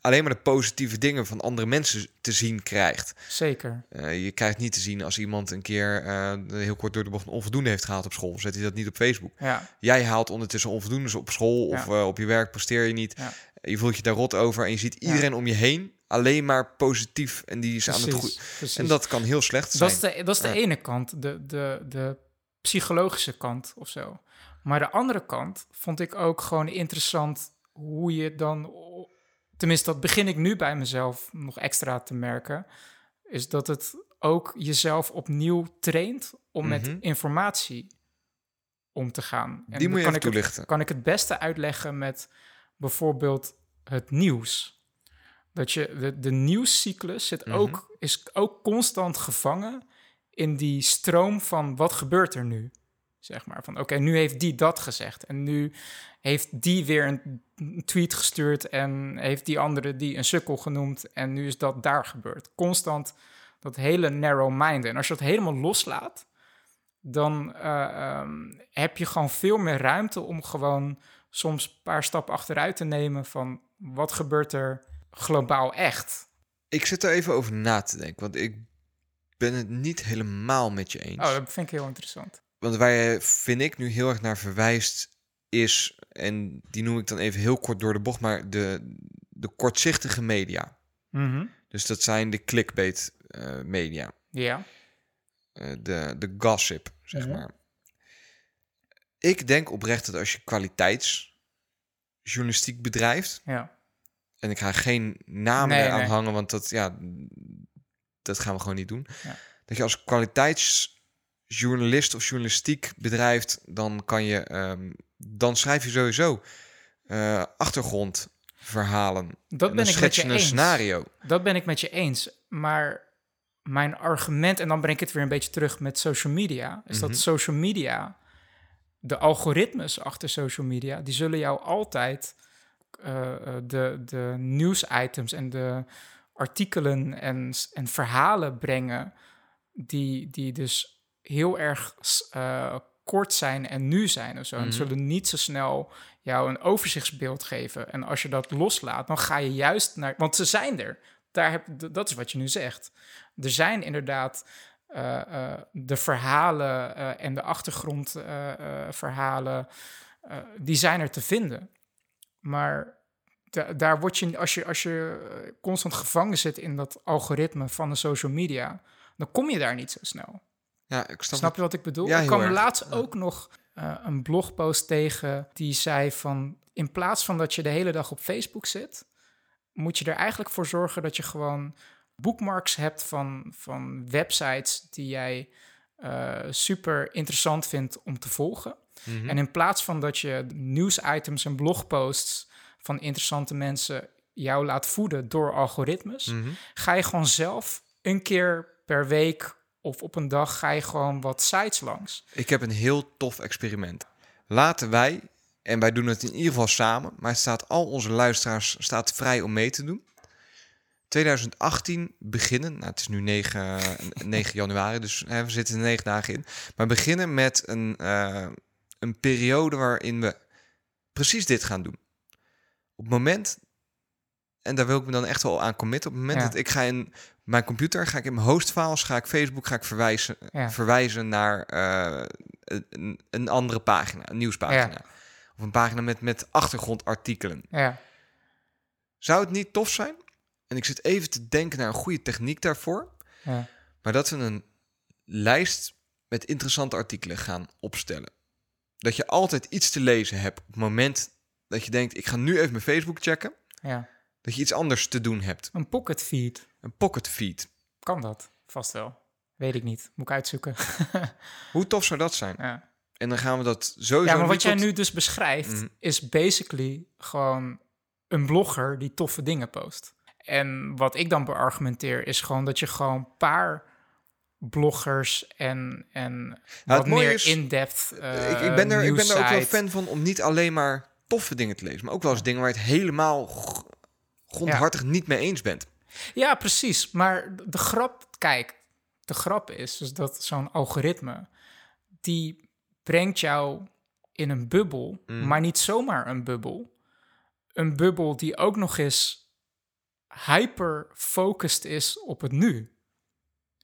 alleen maar de positieve dingen van andere mensen te zien krijgt. Zeker. Eh, je krijgt niet te zien als iemand een keer eh, heel kort door de bocht een onvoldoende heeft gehaald op school. Zet hij dat niet op Facebook. Ja, Jij haalt ondertussen onvoldoendes op school of Ja. eh, op je werk presteer je niet. Ja. Je voelt je daar rot over en je ziet iedereen om je heen alleen maar positief en die is aan het goed. En dat kan heel slecht zijn. Dat is de, dat is de ene kant, de, de, de psychologische kant of zo. Maar de andere kant vond ik ook gewoon interessant hoe je dan... Tenminste, dat begin ik nu bij mezelf nog extra te merken. Is dat het ook jezelf opnieuw traint om Mhm. met informatie om te gaan. En die dan moet je kan ik het- toelichten. kan ik het beste uitleggen met bijvoorbeeld het nieuws. Dat je de, de nieuwscyclus zit Mhm. ook, is ook constant gevangen in die stroom van wat gebeurt er nu? Zeg maar van oké, nu heeft die dat gezegd en nu heeft die weer een tweet gestuurd en heeft die andere die een sukkel genoemd en nu is dat daar gebeurd. Constant dat hele narrow mind. En als je dat helemaal loslaat, dan eh, ehm, heb je gewoon veel meer ruimte om gewoon soms een paar stappen achteruit te nemen van wat gebeurt er globaal echt. Ik zit er even over na te denken, want ik ben het niet helemaal met je eens. Oh, dat vind ik heel interessant. Want waar je, vind ik, nu heel erg naar verwijst is, en die noem ik dan even heel kort door de bocht, maar de, de kortzichtige media. Mhm. Dus dat zijn de clickbait eh, media. Ja, Eh, de, de gossip, zeg Mhm. maar. Ik denk oprecht dat als je kwaliteitsjournalistiek bedrijft, ja, en ik ga geen namen Nee, nee. hangen, want dat, ja, dat gaan we gewoon niet doen. Ja. Dat je als kwaliteitsjournalist of journalistiek bedrijft, dan kan je, ehm, dan schrijf je sowieso eh, achtergrondverhalen. dat en ben dan ik met je een eens. scenario. Dat ben ik met je eens. Maar mijn argument, en dan breng ik het weer een beetje terug met social media, is Mhm. dat social media, de algoritmes achter social media, die zullen jou altijd eh, eh, de, de nieuwsitems en de artikelen en, en verhalen brengen die, die dus heel erg uh, kort zijn en nu zijn of zo. En Mhm. zullen niet zo snel jou een overzichtsbeeld geven. En als je dat loslaat, dan ga je juist naar... Want ze zijn er. Daar heb, dat is wat je nu zegt. Er zijn inderdaad eh, eh, de verhalen eh, en de achtergrondverhalen... eh, die zijn er te vinden. Maar da- daar word je, als je, als je eh, constant gevangen zit in dat algoritme van de social media, dan kom je daar niet zo snel. Ja, ik snap, Snap je wat ik bedoel? Ja, ik kwam laatst ook nog eh, een blogpost tegen die zei van... in plaats van dat je de hele dag op Facebook zit... moet je er eigenlijk voor zorgen dat je gewoon bookmarks hebt van, van websites... die jij eh, super interessant vindt om te volgen. Mhm. En in plaats van dat je nieuwsitems en blogposts van interessante mensen jou laat voeden door algoritmes, Mhm. ga je gewoon zelf een keer per week of op een dag ga je gewoon wat sites langs. Ik heb een heel tof experiment. Laten wij, en wij doen het in ieder geval samen, maar het staat al onze luisteraars staat vrij om mee te doen. 2018 beginnen, nou het is nu 9, 9 januari, dus hè, we zitten er 9 dagen in. Maar beginnen met een, eh, een periode waarin we precies dit gaan doen. Op het moment, en daar wil ik me dan echt wel aan committen, op het moment Ja. dat ik ga in mijn computer, ga ik in mijn hostfiles, ga ik Facebook, ga ik verwijzen, Ja. verwijzen naar eh, een, een andere pagina, een nieuwspagina. Of een pagina met, met achtergrondartikelen. Ja, Zou het niet tof zijn? En ik zit even te denken naar een goede techniek daarvoor. ja, Maar dat we een lijst met interessante artikelen gaan opstellen. Dat je altijd iets te lezen hebt op het moment dat je denkt... ik ga nu even mijn Facebook checken. ja. Dat je iets anders te doen hebt. Een pocket feed, Een pocket feed. kan dat? Vast wel. Weet ik niet. Moet ik uitzoeken. Hoe tof zou dat zijn? ja. En dan gaan we dat sowieso... ja, maar wat jij tot- nu dus beschrijft, Mhm. is basically gewoon een blogger die toffe dingen post. En wat ik dan beargumenteer, is gewoon dat je gewoon een paar bloggers en, en het wat meer is, in-depth eh ik, ik, ben er, ik ben er ook wel fan van om niet alleen maar toffe dingen te lezen... maar ook wel eens dingen waar je het helemaal grondhartig niet mee eens bent. Ja, precies. Maar de grap, kijk, de grap is dus dat zo'n algoritme, die brengt jou in een bubbel, Mm. maar niet zomaar een bubbel. Een bubbel die ook nog eens hyper-focused is op het nu.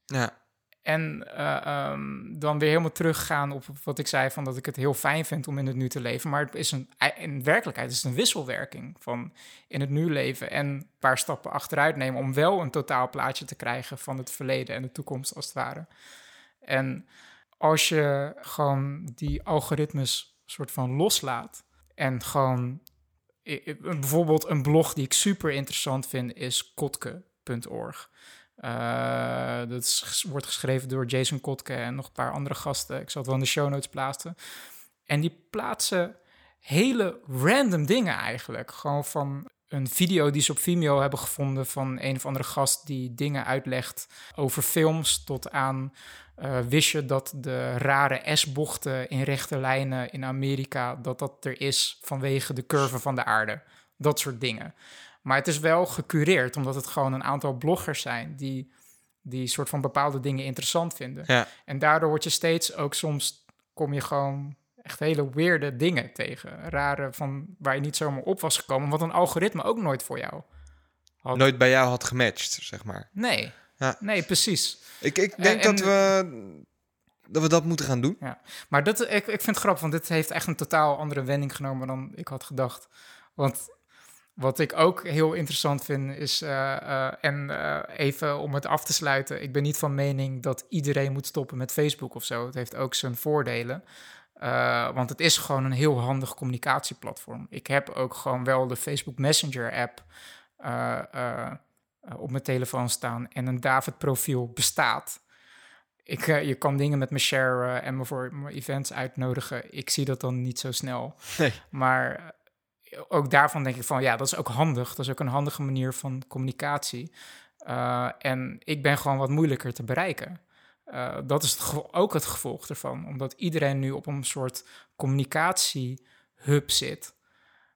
Ja, En eh, ehm, dan weer helemaal teruggaan op wat ik zei, van dat ik het heel fijn vind om in het nu te leven. Maar het is een, in werkelijkheid is het een wisselwerking van in het nu leven en een paar stappen achteruit nemen om wel een totaal plaatje te krijgen van het verleden en de toekomst als het ware. En als je gewoon die algoritmes soort van loslaat en gewoon bijvoorbeeld een blog die ik super interessant vind is kotke.org. Eh, dat is, wordt geschreven door Jason Kotke en nog een paar andere gasten. Ik zal het wel in de show notes plaatsen. En die plaatsen hele random dingen eigenlijk. Gewoon van een video die ze op Vimeo hebben gevonden van een of andere gast die dingen uitlegt over films tot aan eh, wist je dat de rare S-bochten in rechte lijnen in Amerika dat dat er is vanwege de curve van de aarde. Dat soort dingen. Maar het is wel gecureerd, omdat het gewoon een aantal bloggers zijn die die soort van bepaalde dingen interessant vinden. ja. En daardoor word je steeds ook soms kom je gewoon echt hele weirde dingen tegen. Rare van waar je niet zomaar op was gekomen, wat een algoritme ook nooit voor jou had. nooit bij jou had gematcht, zeg maar. Nee. Ja. Nee, precies. Ik, ik denk en- dat, we, dat we dat moeten gaan doen. Maar dat, ik, ik vind het grappig, want dit heeft echt een totaal andere wending genomen dan ik had gedacht. Want wat ik ook heel interessant vind is, eh, eh, en eh, even om het af te sluiten, ik ben niet van mening dat iedereen moet stoppen met Facebook of zo. Het heeft ook zijn voordelen. Want het is gewoon een heel handig communicatieplatform. Ik heb ook gewoon wel de Facebook Messenger app op mijn telefoon staan en een David profiel bestaat. Ik, je kan dingen met me sharen en me voor mijn events uitnodigen. Ik zie dat dan niet zo snel. Nee. Maar ook daarvan denk ik van ja, dat is ook handig. Dat is ook een handige manier van communicatie. Eh, en ik ben gewoon wat moeilijker te bereiken. Eh, dat is het ook het gevolg ervan. Omdat iedereen nu op een soort communicatiehub zit.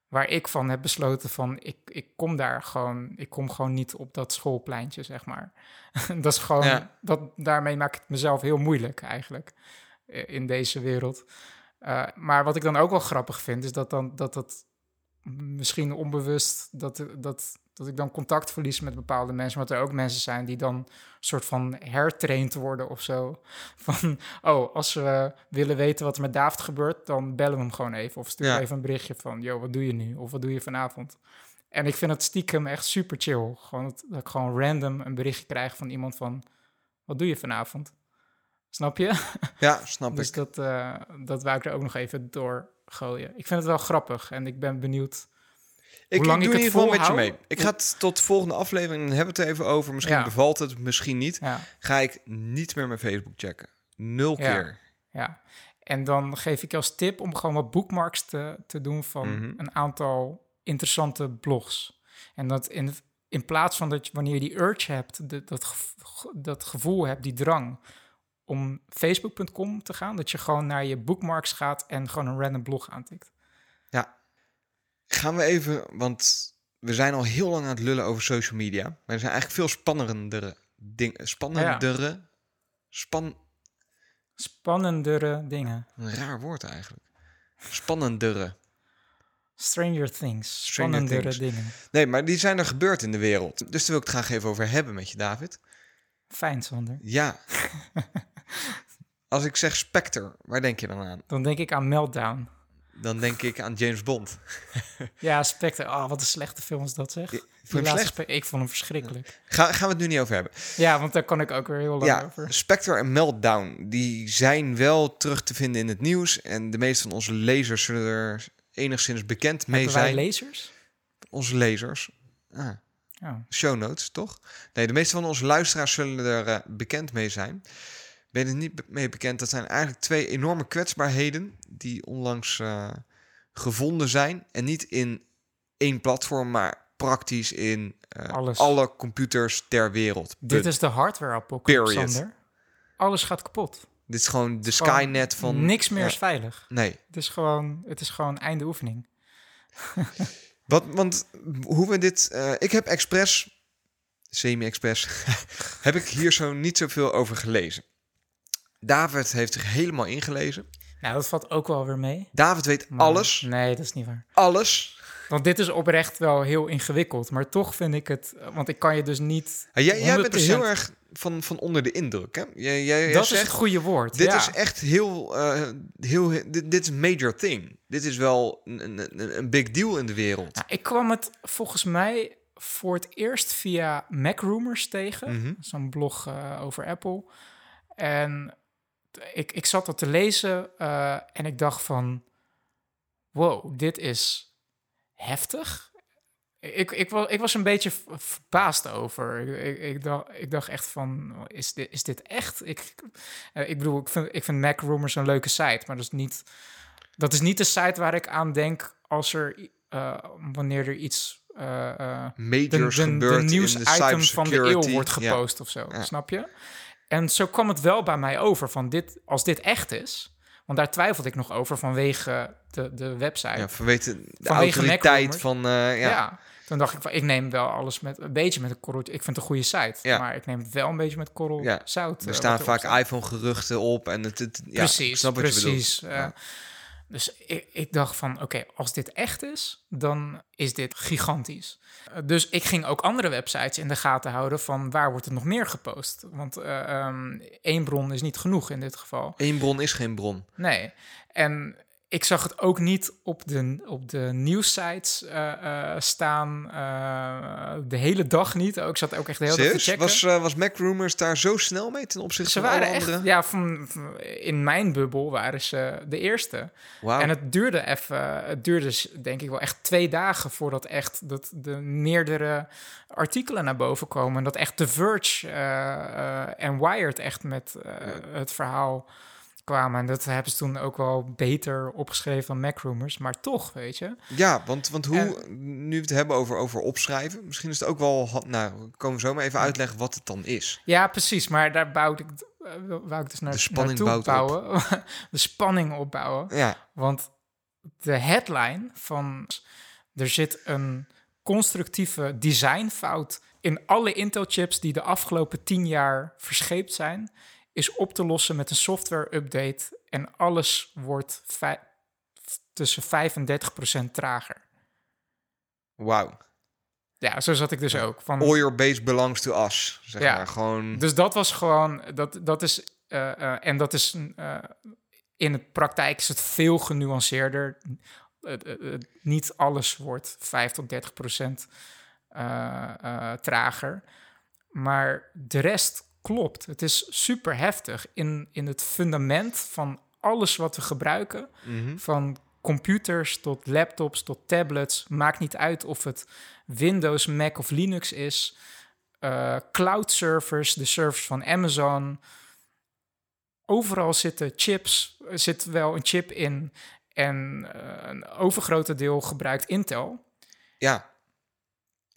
waar ik van heb besloten van ik, ik kom daar gewoon, ik kom gewoon niet op dat schoolpleintje, zeg maar. dat is gewoon, Ja. dat, daarmee maak ik het mezelf heel moeilijk eigenlijk eh, in deze wereld. Maar wat ik dan ook wel grappig vind, is dat dan dat dat misschien onbewust dat, dat, dat ik dan contact verlies met bepaalde mensen, maar dat er ook mensen zijn die dan soort van hertraind worden of zo. Van, oh, als we willen weten wat er met David gebeurt, dan bellen we hem gewoon even. Of stuur Ja. even een berichtje van, yo, wat doe je nu? Of wat doe je vanavond? En ik vind het stiekem echt super chill. Gewoon dat, dat ik gewoon random een berichtje krijg van iemand van, wat doe je vanavond? Snap je? Ja, snap dus ik. dat, eh, dat wou ik er ook nog even door gooien. Ik vind het wel grappig en ik ben benieuwd. Ik, lang ik ik in het ieder geval met je mee. Ik ga het tot de volgende aflevering en hebben we het even over. Misschien Ja. bevalt het, misschien niet. Ja, Ga ik niet meer mijn Facebook checken. Nul Ja. keer. ja. En dan geef ik je als tip om gewoon wat bookmarks te, te doen van Mhm. een aantal interessante blogs. En dat in, in plaats van dat je, wanneer je die urge hebt, de- dat, dat gevoel hebt, die drang om facebook.com te gaan, dat je gewoon naar je bookmarks gaat en gewoon een random blog aantikt. Gaan we even, want we zijn al heel lang aan het lullen over social media. Maar er zijn eigenlijk veel spannendere dingen. Spannendere. Span, Spannendere dingen. een raar woord eigenlijk. Spannendere. Stranger Things. Stranger Spannendere Things. dingen. Nee, maar die zijn er gebeurd in de wereld. Dus daar wil ik het graag even over hebben met je, David. Fijn, Sander. Ja. Als ik zeg Spectre, waar denk je dan aan? Dan denk ik aan Meltdown. Dan denk ik aan James Bond. Ja, Spectre. Oh, wat een slechte film is dat, zeg. Ja, Vond slecht? Ik vond hem verschrikkelijk. Ga, gaan we het nu niet over hebben. Ja, want daar kan ik ook weer heel lang Ja, over. Spectre en Meltdown, die zijn wel terug te vinden in het nieuws. En de meeste van onze lezers zullen er enigszins bekend mee Hebben zijn. lasers? onze lezers. Ah, Oh. show notes, toch? Nee, de meeste van onze luisteraars zullen er eh, bekend mee zijn. Ben er niet mee bekend? Dat zijn eigenlijk twee enorme kwetsbaarheden die onlangs eh, gevonden zijn. En niet in één platform, maar praktisch in eh, alle computers ter wereld. Dit is de hardware apocalypse. Alles gaat kapot. Dit is gewoon de Gewoon Skynet van... Niks meer Ja, is veilig. nee. Het is gewoon, het is gewoon einde oefening. Wat, want hoe we dit... eh, ik heb expres, semi-expres, heb ik hier zo niet zoveel over gelezen. David heeft zich helemaal ingelezen. Nou, dat valt ook wel weer mee. David weet Maar- alles. Nee, dat is niet waar. Alles. Want dit is oprecht wel heel ingewikkeld. Maar toch vind ik het... Want ik kan je dus niet... Ja, jij, jij bent dus 100% heel erg van, van onder de indruk. Hè? Jij, jij, dat is het goede woord. dit ja. is echt heel... eh, heel dit, dit is een major thing. Dit is wel een, een, een- big deal in de wereld. Nou, ik kwam het volgens mij voor het eerst via Mac Rumors tegen. Mhm. Zo'n blog eh, over Apple. En ik, ik zat dat te lezen eh, en ik dacht van... Wow, dit is heftig. Ik, ik, was, ik was een beetje verbaasd over. Ik, ik, dacht, ik dacht echt van, is dit, is dit echt? Ik, eh, ik bedoel, ik vind, ik vind Mac Rumors een leuke site, maar dat is niet... Dat is niet de site waar ik aan denk als er, eh, wanneer er iets... eh, de, Majors de, de nieuwsitem van de eeuw wordt gepost of zo, snap je? En zo kwam het wel bij mij over van dit, als dit echt is, want daar twijfelde ik nog over vanwege de, de website. Ja, vanwege de Vanwege autoriteit van... eh, ja. ja. toen dacht ik van, ik neem wel alles met een beetje met een korrel. Ik vind het een goede site, Ja. maar ik neem het wel een beetje met korrel Ja. zout. Er eh, staan vaak iPhone-geruchten op en het... het ja, precies, snap wat je bedoelt. precies. Dus ik, ik dacht van, oké, als dit echt is, dan is dit gigantisch. Eh, Dus ik ging ook andere websites in de gaten houden van waar wordt het nog meer gepost. Want ehm, één bron is niet genoeg in dit geval. Eén bron is geen bron. Nee. En ik zag het ook niet op de, op de nieuwssites eh, eh, staan. eh, de hele dag niet. Ook, ik zat ook echt de hele dag te checken. Was, was Mac Rumors daar zo snel mee ten opzichte ze van waren alle echt, ja, van, van- in mijn bubbel waren ze de eerste. En het duurde even, het duurde denk ik wel echt twee dagen voordat echt dat de meerdere artikelen naar boven komen. En dat echt The Verge en Wired echt met het verhaal kwamen. En dat hebben ze toen ook wel beter opgeschreven dan Mac Rumors. Maar toch, weet je. Ja, want, want hoe, nu we het hebben over, over opschrijven, misschien is het ook wel, nou, komen we zo maar even uitleggen wat het dan is. Ja, precies. Maar daar bouw ik, eh, wou ik dus naar, De spanning naartoe bouwt bouwen. de spanning opbouwen. Ja, Want de headline van Er zit een constructieve designfout in alle Intel-chips die de afgelopen 10 jaar verscheept zijn, is op te lossen met een software-update en alles wordt tussen 5 en 30 procent trager. Wauw. Ja, zo zat ik dus ook. Van, All your base belongs to us. Zeg Ja. maar. Gewoon... Dus dat was gewoon, dat, dat is, eh, eh, en dat is, eh, in de praktijk is het veel genuanceerder. Niet alles wordt 5 tot 30 procent trager. Maar de rest klopt. Het is super heftig. In, in het fundament van alles wat we gebruiken, Mhm. van computers tot laptops tot tablets, maakt niet uit of het Windows, Mac of Linux is. eh, cloud servers, de servers van Amazon. Overal zitten chips, er zit wel een chip in. En eh, een overgrote deel gebruikt Intel. Ja.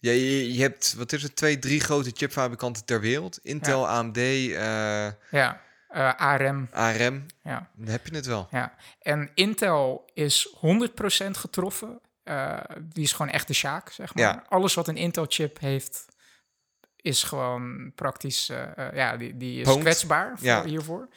Ja, je, je hebt, wat is het, twee, drie grote chipfabrikanten ter wereld. Intel, AMD, eh, Ja, eh, ARM. ARM. Ja. Dan heb je het wel. Ja, en Intel is 100% getroffen. Eh, die is gewoon echt de Sjaak, zeg maar. Ja. Alles wat een Intel-chip heeft, is gewoon praktisch... eh, eh, ja, die, die is kwetsbaar voor, Ja. hiervoor.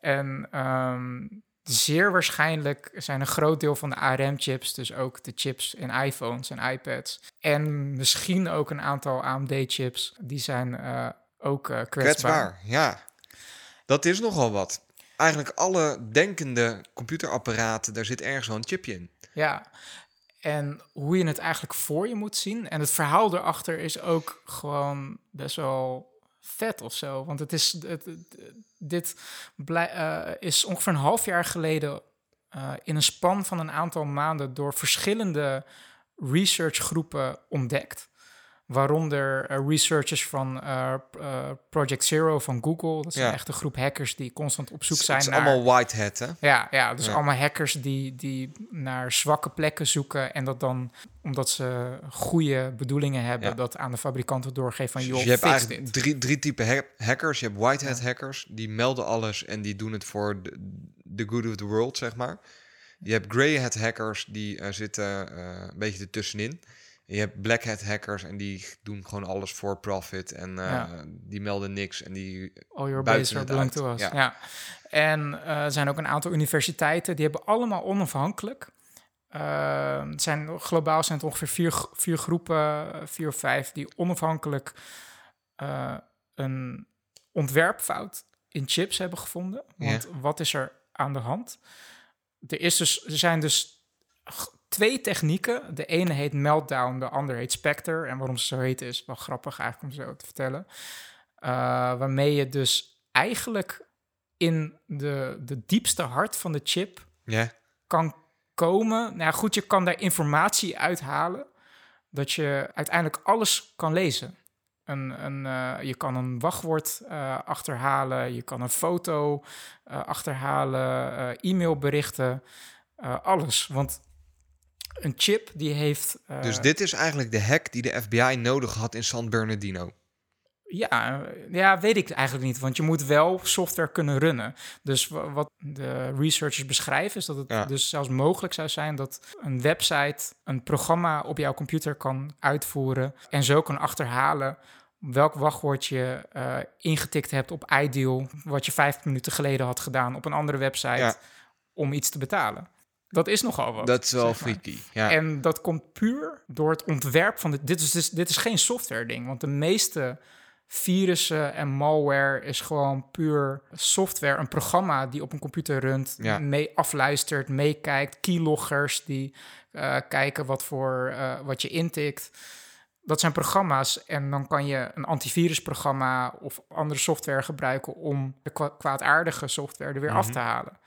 En ehm, zeer waarschijnlijk zijn een groot deel van de ARM-chips... dus ook de chips in iPhones en iPads... en misschien ook een aantal AMD-chips... die zijn eh, ook eh, kwetsbaar. Kwetsbaar, ja. Dat is nogal wat. Eigenlijk alle denkende computerapparaten, daar zit ergens wel een chipje in. Ja, en hoe je het eigenlijk voor je moet zien. En het verhaal erachter is ook gewoon best wel vet of zo. Want het is, het, het- dit blij, eh, is ongeveer een half jaar geleden eh, in een span van een aantal maanden door verschillende researchgroepen ontdekt. Waaronder eh, researchers van Project Zero van Google. Dat is Ja. een echte groep hackers die constant op zoek Het zijn is naar... allemaal white hat, hè? Ja, ja dus Ja. allemaal hackers die, die naar zwakke plekken zoeken en dat dan, omdat ze goede bedoelingen hebben, Ja. dat aan de fabrikanten doorgeven van, joh, Dus je hebt eigenlijk dit. drie, drie typen ha- hackers. Je hebt white hat hackers, die melden alles en die doen het voor de, the good of the world, zeg maar. Je hebt grey hat hackers, die eh, zitten eh, een beetje ertussenin. En je hebt black hat hackers en die doen gewoon alles voor profit. En eh, Ja. die melden niks en die... All your buiten are het belong uit. to us. Ja. Ja. En er zijn ook een aantal universiteiten, die hebben allemaal onafhankelijk. Eh, het zijn, globaal zijn het ongeveer vier, vier groepen, eh, vier of vijf, die onafhankelijk eh, een ontwerpfout in chips hebben gevonden. Want wat is er aan de hand? Er, is dus, er zijn dus twee technieken. De ene heet Meltdown, de andere heet Spectre. En waarom ze zo heet is wel grappig eigenlijk om zo te vertellen. Eh, waarmee je dus eigenlijk in de, de diepste hart van de chip Ja, kan komen. Nou ja, goed, je kan daar informatie uithalen. Dat je uiteindelijk alles kan lezen. Een, een, eh, je kan een wachtwoord eh, achterhalen, je kan een foto eh, achterhalen, e-mailberichten, alles. Want een chip die heeft... dus dit is eigenlijk de hack die de FBI nodig had in San Bernardino. Ja, ja, weet ik eigenlijk niet. Want je moet wel software kunnen runnen. Dus wa- wat de researchers beschrijven is dat het Ja. dus zelfs mogelijk zou zijn dat een website een programma op jouw computer kan uitvoeren en zo kan achterhalen welk wachtwoord je eh, ingetikt hebt op Ideal, wat je vijf minuten geleden had gedaan op een andere website Ja. om iets te betalen. Dat is nogal wat. Dat is wel freaky. Ja. En dat komt puur door het ontwerp van de. Dit is, dus, dit is geen software ding, want de meeste virussen en malware is gewoon puur software, een programma die op een computer runt, Ja. mee afluistert, meekijkt, keyloggers die eh, kijken wat voor eh, wat je intikt. Dat zijn programma's en dan kan je een antivirusprogramma of andere software gebruiken om de kwa- kwaadaardige software er weer af Mhm. te halen.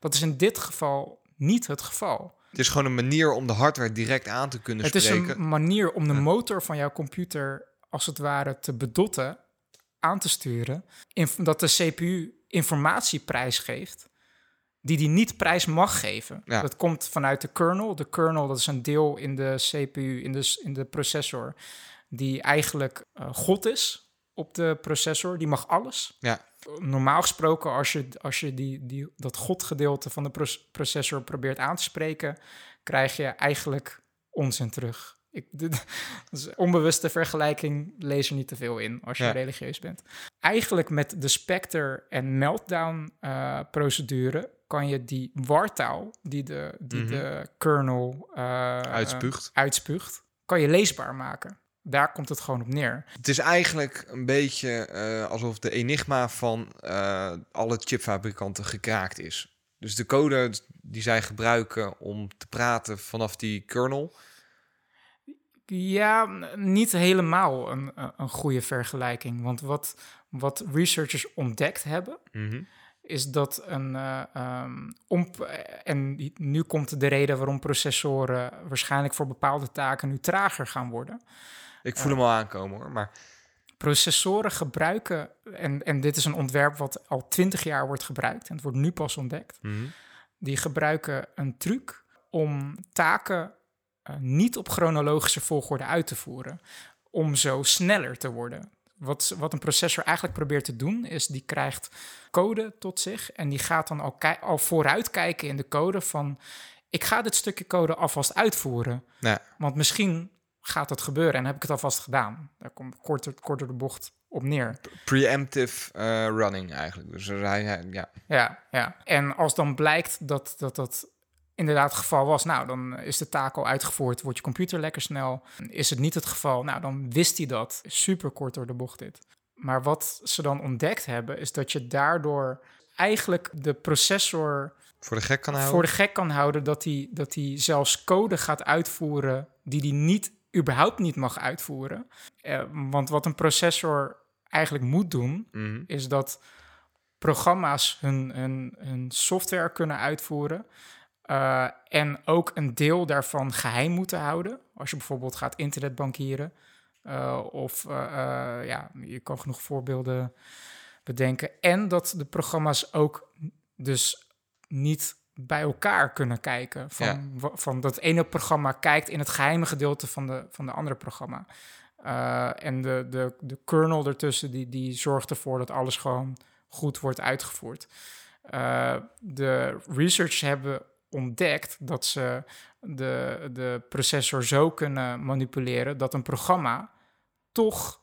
Dat is in dit geval niet het geval. Het is gewoon een manier om de hardware direct aan te kunnen Het is spreken. een manier om de motor van jouw computer als het ware te bedotten, aan te sturen, dat de CPU informatie prijsgeeft die die niet prijs mag geven. Ja. Dat komt vanuit de kernel. De kernel dat is een deel in de CPU, in de, in de processor, die eigenlijk eh, God is op de processor. Die mag alles. Ja. Normaal gesproken, als je, als je die, die, dat godgedeelte van de proce- processor probeert aan te spreken, krijg je eigenlijk onzin terug. Ik, dit, dus onbewuste vergelijking, lees er niet te veel in als je Ja. religieus bent. Eigenlijk met de Spectre en Meltdown eh, procedure kan je die wartaal die de, die Mhm. de kernel eh, Uitspuugt. uitspuugt, kan je leesbaar maken. Daar komt het gewoon op neer. Het is eigenlijk een beetje eh, alsof de enigma van alle chipfabrikanten gekraakt is. Dus de code die zij gebruiken om te praten vanaf die kernel. Ja, niet helemaal een, een- goede vergelijking. Want wat, wat researchers ontdekt hebben, Mhm. is dat een. eh, om, en nu komt de reden waarom processoren waarschijnlijk voor bepaalde taken nu trager gaan worden. Ik voel hem al aankomen hoor. Maar Processoren gebruiken, en, en dit is een ontwerp wat al twintig jaar wordt gebruikt, en het wordt nu pas ontdekt. Mhm. Die gebruiken een truc om taken eh, niet op chronologische volgorde uit te voeren, om zo sneller te worden. Wat, wat een processor eigenlijk probeert te doen, is die krijgt code tot zich en die gaat dan al, al vooruitkijken in de code van ik ga dit stukje code alvast uitvoeren, want misschien gaat het gebeuren en heb ik het alvast gedaan. Daar komt korter, korter de bocht op neer. preemptive eh, running eigenlijk. Dus hij, hij- ja. Ja, ja. En als dan blijkt dat dat, dat inderdaad het geval was, nou, dan is de taak al uitgevoerd, wordt je computer lekker snel. Is het niet het geval, nou, dan wist hij dat. Super kort door de bocht dit. Maar wat ze dan ontdekt hebben, is dat je daardoor eigenlijk de processor voor de gek kan houden. voor de gek kan houden dat hij, dat hij zelfs code gaat uitvoeren die hij niet, überhaupt niet mag uitvoeren. Eh, want wat een processor eigenlijk moet doen, Mhm. is dat programma's hun, hun, hun software kunnen uitvoeren. Eh, en ook een deel daarvan geheim moeten houden. Als je bijvoorbeeld gaat internetbankieren. eh, of eh, ja, je kan genoeg voorbeelden bedenken. En dat de programma's ook dus niet bij elkaar kunnen kijken. Van, Ja. van dat ene programma kijkt in het geheime gedeelte van de, van de andere programma. En de, de, de kernel ertussen, die, die zorgt ervoor dat alles gewoon goed wordt uitgevoerd. De researchers hebben ontdekt dat ze de, de processor zo kunnen manipuleren dat een programma toch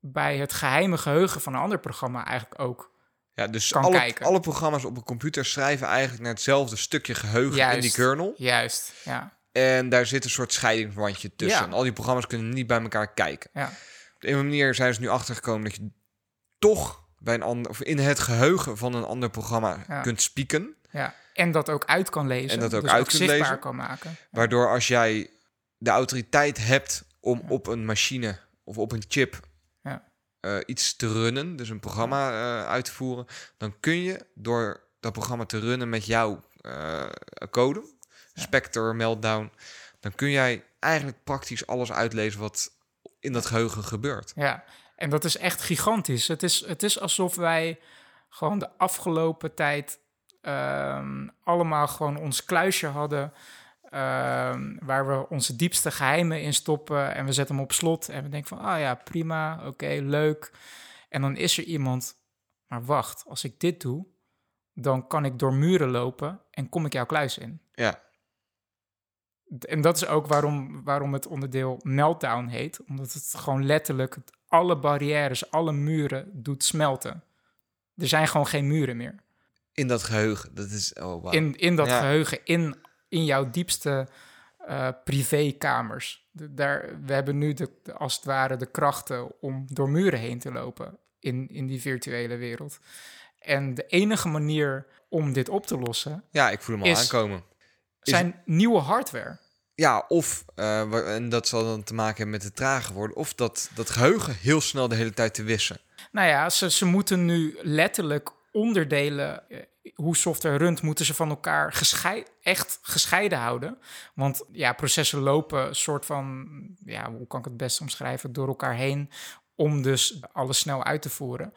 bij het geheime geheugen van een ander programma eigenlijk ook. Ja, dus kan alle, kijken. alle programma's op een computer schrijven eigenlijk naar hetzelfde stukje geheugen in die kernel. Juist, ja. En daar zit een soort scheidingswandje tussen. Ja. En al die programma's kunnen niet bij elkaar kijken. ja. Op de een manier zijn ze nu achtergekomen dat je toch bij een ander, of in het geheugen van een ander programma Ja. kunt spieken. Ja, en dat ook uit kan lezen. En dat ook dus uit zichtbaar lezen. kan maken. Waardoor als jij de autoriteit hebt om op een machine of op een chip Ja. eh, iets te runnen, dus een programma eh, uit te voeren, dan kun je door dat programma te runnen met jouw eh, code, Spectre, Meltdown, dan kun jij eigenlijk praktisch alles uitlezen wat in dat geheugen gebeurt. Ja, en dat is echt gigantisch. Het is, het is alsof wij gewoon de afgelopen tijd allemaal gewoon ons kluisje hadden. ehm, waar we onze diepste geheimen in stoppen. En we zetten hem op slot. En we denken van, ah ja, prima, oké, leuk. En dan is er iemand, maar wacht, als ik dit doe, dan kan ik door muren lopen en kom ik jouw kluis in. Ja, En dat is ook waarom, waarom het onderdeel Meltdown heet. Omdat het gewoon letterlijk alle barrières, alle muren doet smelten. Er zijn gewoon geen muren meer. In dat geheugen. Dat is, oh wow. In, in dat Ja. geheugen, in, in jouw diepste eh, privékamers. De- daar, we hebben nu de, de- als het ware de krachten om door muren heen te lopen in, in die virtuele wereld. En de enige manier om dit op te lossen Ja, ik voel hem al is- aankomen. Is- zijn nieuwe hardware. Ja, of, eh, wa- en dat zal dan te maken hebben met het trager worden, of dat, dat geheugen heel snel de hele tijd te wissen. Nou ja, ze, ze moeten nu letterlijk onderdelen, eh, hoe software runt, moeten ze van elkaar geschei echt gescheiden houden. Want ja, processen lopen een soort van, ja, hoe kan ik het best omschrijven, door elkaar heen om dus alles snel uit te voeren.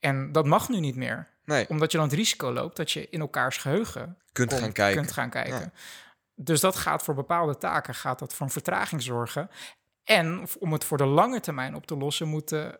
En dat mag nu niet meer, Nee, omdat je dan het risico loopt dat je in elkaars geheugen kunt gaan kijken. kunt gaan kijken. Ja. Dus dat gaat voor bepaalde taken gaat dat voor vertraging zorgen. En om het voor de lange termijn op te lossen, moeten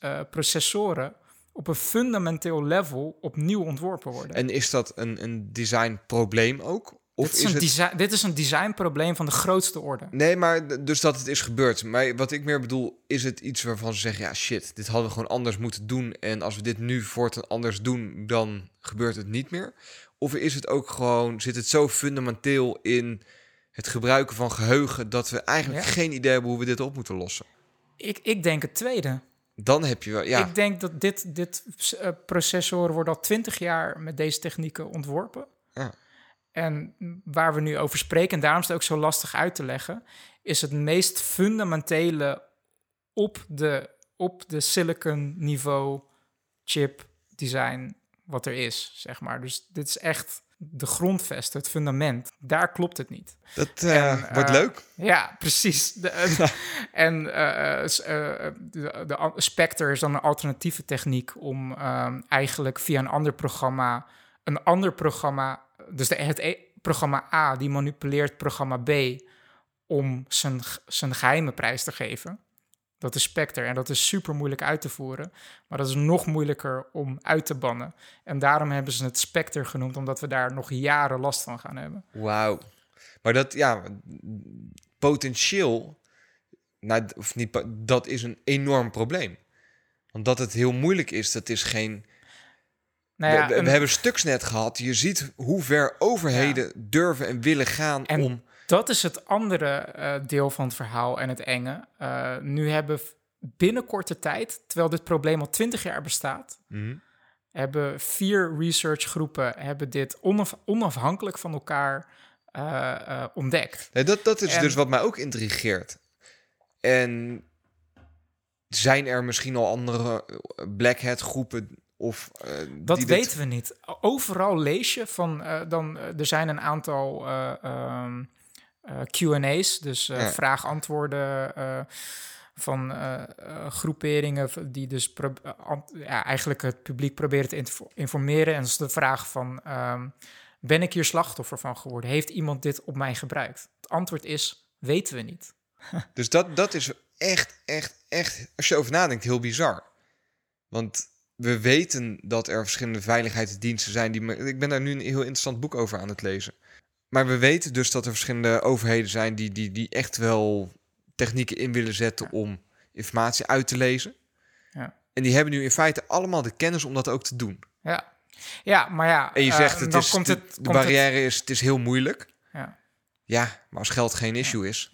eh, processoren op een fundamenteel level opnieuw ontworpen worden. En is dat een, een designprobleem ook? Of dit, is is een het... design, dit is een designprobleem van de grootste orde. Nee, maar dus dat het is gebeurd. Maar wat ik meer bedoel, is het iets waarvan ze zeggen... ja, shit, dit hadden we gewoon anders moeten doen... en als we dit nu voortaan anders doen, dan gebeurt het niet meer? Of is het ook gewoon, zit het zo fundamenteel in het gebruiken van geheugen... dat we eigenlijk Ja. geen idee hebben hoe we dit op moeten lossen? Ik, ik denk het tweede. Dan heb je wel, ja... Ik denk dat dit, dit eh, processoren worden al twintig jaar met deze technieken ontworpen. Ja. En waar we nu over spreken, en daarom is het ook zo lastig uit te leggen, is het meest fundamentele op de, op de silicon niveau chip design wat er is, zeg maar. Dus dit is echt de grondvest, het fundament. Daar klopt het niet. Dat eh, En, wordt eh, leuk. Ja, precies. De, en en eh, eh, de, de Spectre is dan een alternatieve techniek om ehm, eigenlijk via een ander programma, een ander programma, dus de, het e- programma A, die manipuleert programma B om zijn, zijn geheime prijs te geven. Dat is Spectre en dat is super moeilijk uit te voeren, maar dat is nog moeilijker om uit te bannen. En daarom hebben ze het Spectre genoemd, omdat we daar nog jaren last van gaan hebben. Wauw. Maar dat, ja, potentieel, nou, of niet, dat is een enorm probleem. Want dat het heel moeilijk is, dat is geen... Nou ja, we, we een- hebben Stuxnet gehad. Je ziet hoe ver overheden durven en willen gaan En- om... Dat is het andere eh, deel van het verhaal en het enge. Eh, nu hebben binnen korte tijd, terwijl dit probleem al twintig jaar bestaat, Mhm. hebben vier researchgroepen hebben dit onaf- onafhankelijk van elkaar eh, ontdekt. Nee, dat, dat is En- dus wat mij ook intrigeert. En zijn er misschien al andere Black Hat groepen of... eh, Dat dit- weten we niet. Overal lees je van, dan, er zijn een aantal eh, ehm, eh, Q&A's, dus eh, Ja. vraag-antwoorden eh, van eh, eh, groeperingen die dus eh, ja, eigenlijk het publiek proberen te info- informeren. En dat is de vraag van, ehm, ben ik hier slachtoffer van geworden? Heeft iemand dit op mij gebruikt? Het antwoord is, weten we niet. Dus dat, dat is echt, echt, echt, als je over nadenkt, heel bizar. Want we weten dat er verschillende veiligheidsdiensten zijn. Die, ik ben daar nu een heel interessant boek over aan het lezen. Maar we weten dus dat er verschillende overheden zijn die, die, die echt wel technieken in willen zetten om informatie uit te lezen. Ja. En die hebben nu in feite allemaal de kennis om dat ook te doen. Ja, ja maar ja... En je zegt, het dan is, komt de, het, de komt het- barrière is, het is heel moeilijk. ja. Ja, maar als geld geen issue is.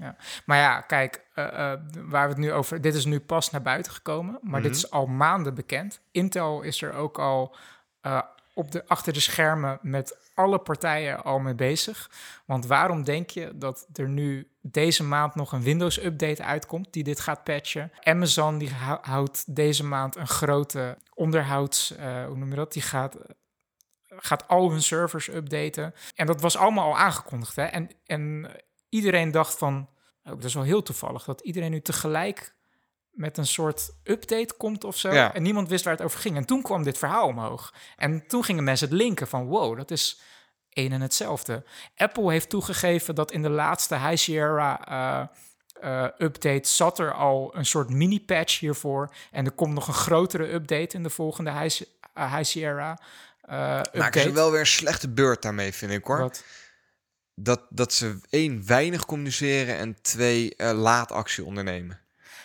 Maar ja, kijk, eh, eh, waar we het nu over... Dit is nu pas naar buiten gekomen, maar dit Mhm. is al maanden bekend. Intel is er ook al eh, op de, achter de schermen met alle partijen al mee bezig. Want waarom denk je dat er nu deze maand nog een Windows-update uitkomt die dit gaat patchen? Amazon die hou- houdt deze maand een grote onderhouds... eh, hoe noem je dat? Die gaat gaat al hun servers updaten. En dat was allemaal al aangekondigd. Hè? En, en iedereen dacht van, oh, dat is wel heel toevallig, dat iedereen nu tegelijk met een soort update komt of zo. Ja. En niemand wist waar het over ging. En toen kwam dit verhaal omhoog. En toen gingen mensen het linken van, wow, dat is één en hetzelfde. Apple heeft toegegeven dat in de laatste High Sierra... eh, eh, update zat er al een soort mini-patch hiervoor. En er komt nog een grotere update in de volgende High, Si- eh, High Sierra Maken update. ze wel weer een slechte beurt daarmee, vind ik hoor. Wat? dat, dat ze één, weinig communiceren en twee, laat actie ondernemen.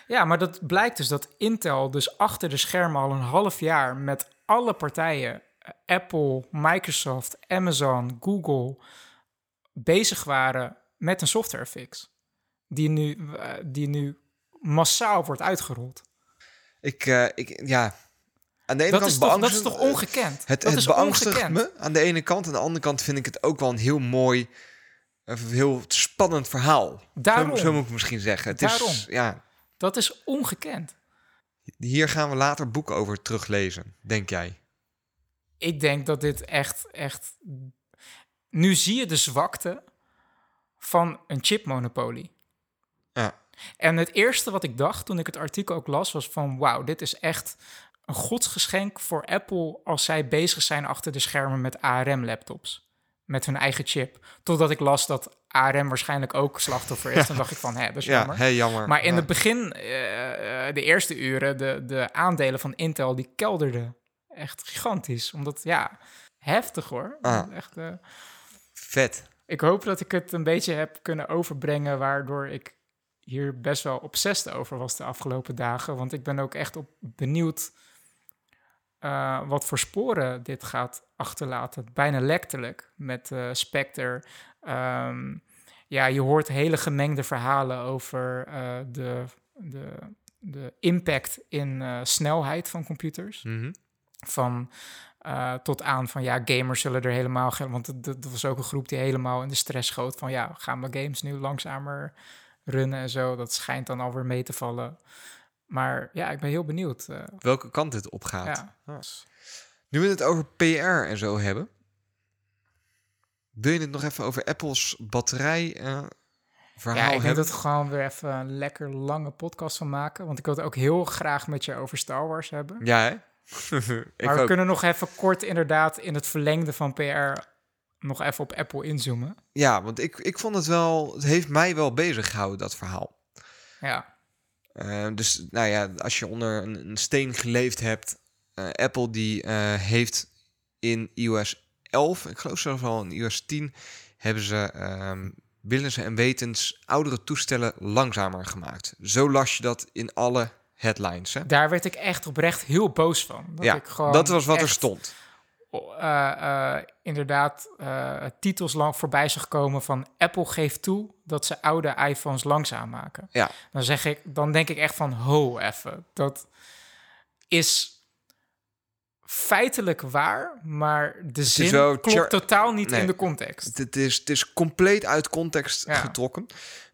Ja, maar dat blijkt dus dat Intel dus achter de schermen al een half jaar met alle partijen, eh, Apple, Microsoft, Amazon, Google, bezig waren met een software fix. Die nu, eh, die nu massaal wordt uitgerold. Ik, eh, ik ja, aan de ene Dat kant is, toch, dat is toch ongekend? Het, dat het is beangstigt ongekend. me aan de ene kant. Aan de andere kant vind ik het ook wel een heel mooi, een heel spannend verhaal. Daarom. Zo, zo moet ik misschien zeggen. Het Daarom. Is, ja, Dat is ongekend. hier gaan we later boeken over teruglezen, denk jij? Ik denk dat dit echt, echt... Nu zie je de zwakte van een chipmonopolie. Ja. En het eerste wat ik dacht toen ik het artikel ook las, was van... wauw, dit is echt een godsgeschenk voor Apple... als zij bezig zijn achter de schermen met ARM-laptops. Met hun eigen chip. Totdat ik las dat ARM waarschijnlijk ook slachtoffer is. Dan dacht ik van, hè, dat is Ja, jammer. hey, jammer. Maar in Ja. het begin, eh, eh, de eerste uren, de, de aandelen van Intel, die kelderden echt gigantisch. Omdat, ja, heftig hoor. Ah. Echt, eh, Vet. ik hoop dat ik het een beetje heb kunnen overbrengen, waardoor ik hier best wel obsessief over was de afgelopen dagen. Want ik ben ook echt op benieuwd eh, wat voor sporen dit gaat achterlaten. Bijna letterlijk met eh Spectre. Ehm, ja, je hoort hele gemengde verhalen over eh, de, de, de impact in snelheid van computers. Mhm. Van tot aan van ja, gamers zullen er helemaal geen. Want dat, dat was ook een groep die helemaal in de stress schoot van ja, gaan mijn games nu langzamer runnen en zo. Dat schijnt dan alweer mee te vallen. Maar ja, ik ben heel benieuwd. eh, Welke kant dit op gaat. ja. Nu we het over PR en zo hebben. Wil je het nog even over Apple's batterij eh, verhaal ja, ik hebben? dat we gewoon weer even een lekker lange podcast van maken. Want ik wil het ook heel graag met je over Star Wars hebben. Ja, hè? maar we ook. kunnen nog even kort inderdaad in het verlengde van PR nog even op Apple inzoomen. Ja, want ik, ik vond het wel... Het heeft mij wel bezig gehouden, dat verhaal. Ja, Eh, dus nou ja, als je onder een, een steen geleefd hebt... eh, Apple die eh, heeft in iOS 11, ik geloof zelfs al in iOS 10... hebben ze ehm willens en wetens oudere toestellen langzamer gemaakt. Zo las je dat in alle headlines. Hè? daar werd ik echt oprecht heel boos van. Dat ja, ik gewoon dat was wat er stond. Eh, eh, inderdaad eh, titels lang voorbij zag komen van Apple geeft toe dat ze oude iPhones langzaam maken. Ja. Dan zeg ik, dan denk ik echt van ho even. Dat is feitelijk waar, maar de zin wel klopt char- totaal niet Nee. in de context. Het, is, het is compleet uit context Ja. getrokken.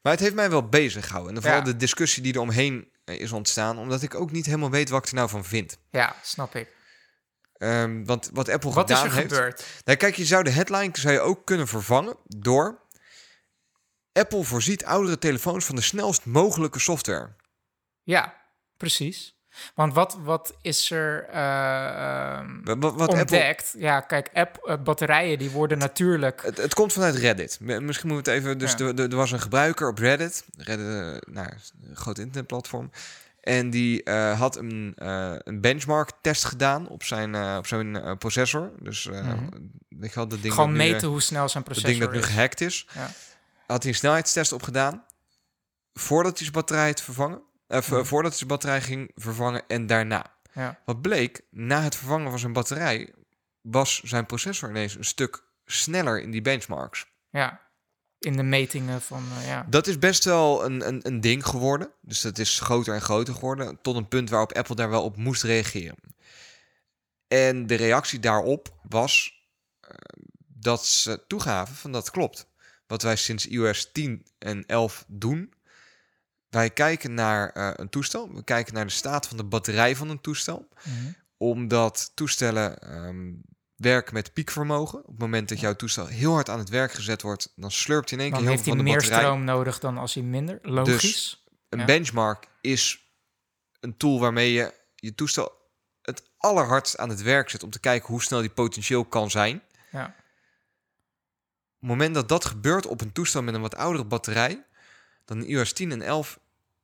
Maar het heeft mij wel bezig gehouden. En vooral Ja. de discussie die er omheen is ontstaan. Omdat ik ook niet helemaal weet wat ik er nou van vind. Ja, snap ik. Ehm, want wat Apple Wat is gedaan er heeft... gebeurd? Nou, kijk, je zou de headline zou je ook kunnen vervangen door... Apple voorziet oudere telefoons van de snelst mogelijke software. Ja, precies. Want wat, wat is er eh, ehm, Apple, ontdekt? Ja, kijk, app, eh, batterijen die worden natuurlijk... het, het komt vanuit Reddit. Misschien moeten we het even... Dus Ja. er, er- er was een gebruiker op Reddit. Reddit, eh, nou, is een groot internetplatform. En die eh, had een, eh, een benchmark-test gedaan op zijn, eh, op zijn processor. Dus Mhm. weet je wel, dat ding Gewoon dat nu, meten hoe snel zijn dat processor ding dat nu gehackt is. Ja. Had hij een snelheidstest op gedaan. Voordat hij zijn batterij had vervangen. Mhm. Voordat hij zijn batterij ging vervangen en daarna. Ja. Wat bleek, na het vervangen van zijn batterij... was zijn processor ineens een stuk sneller in die benchmarks. ja, in de metingen van... eh, ja. Dat is best wel een, een, een ding geworden. Dus dat is groter en groter geworden. Tot een punt waarop Apple daar wel op moest reageren. En de reactie daarop was eh, dat ze toegaven van dat klopt. Wat wij sinds iOS 10 en 11 doen. Wij kijken naar eh, een toestel. We kijken naar de staat van de batterij van een toestel. Mhm. Omdat toestellen ehm, werken met piekvermogen. Op het moment dat jouw toestel heel hard aan het werk gezet wordt... dan slurpt hij in één Dan keer heel heeft veel hij van de meer batterij. stroom nodig dan als hij minder. Logisch. Een Ja. benchmark is een tool waarmee je je toestel het allerhardst aan het werk zet om te kijken hoe snel die potentieel kan zijn. Ja. Op het moment dat dat gebeurt op een toestel met een wat oudere batterij, dan in iOS 10 en 11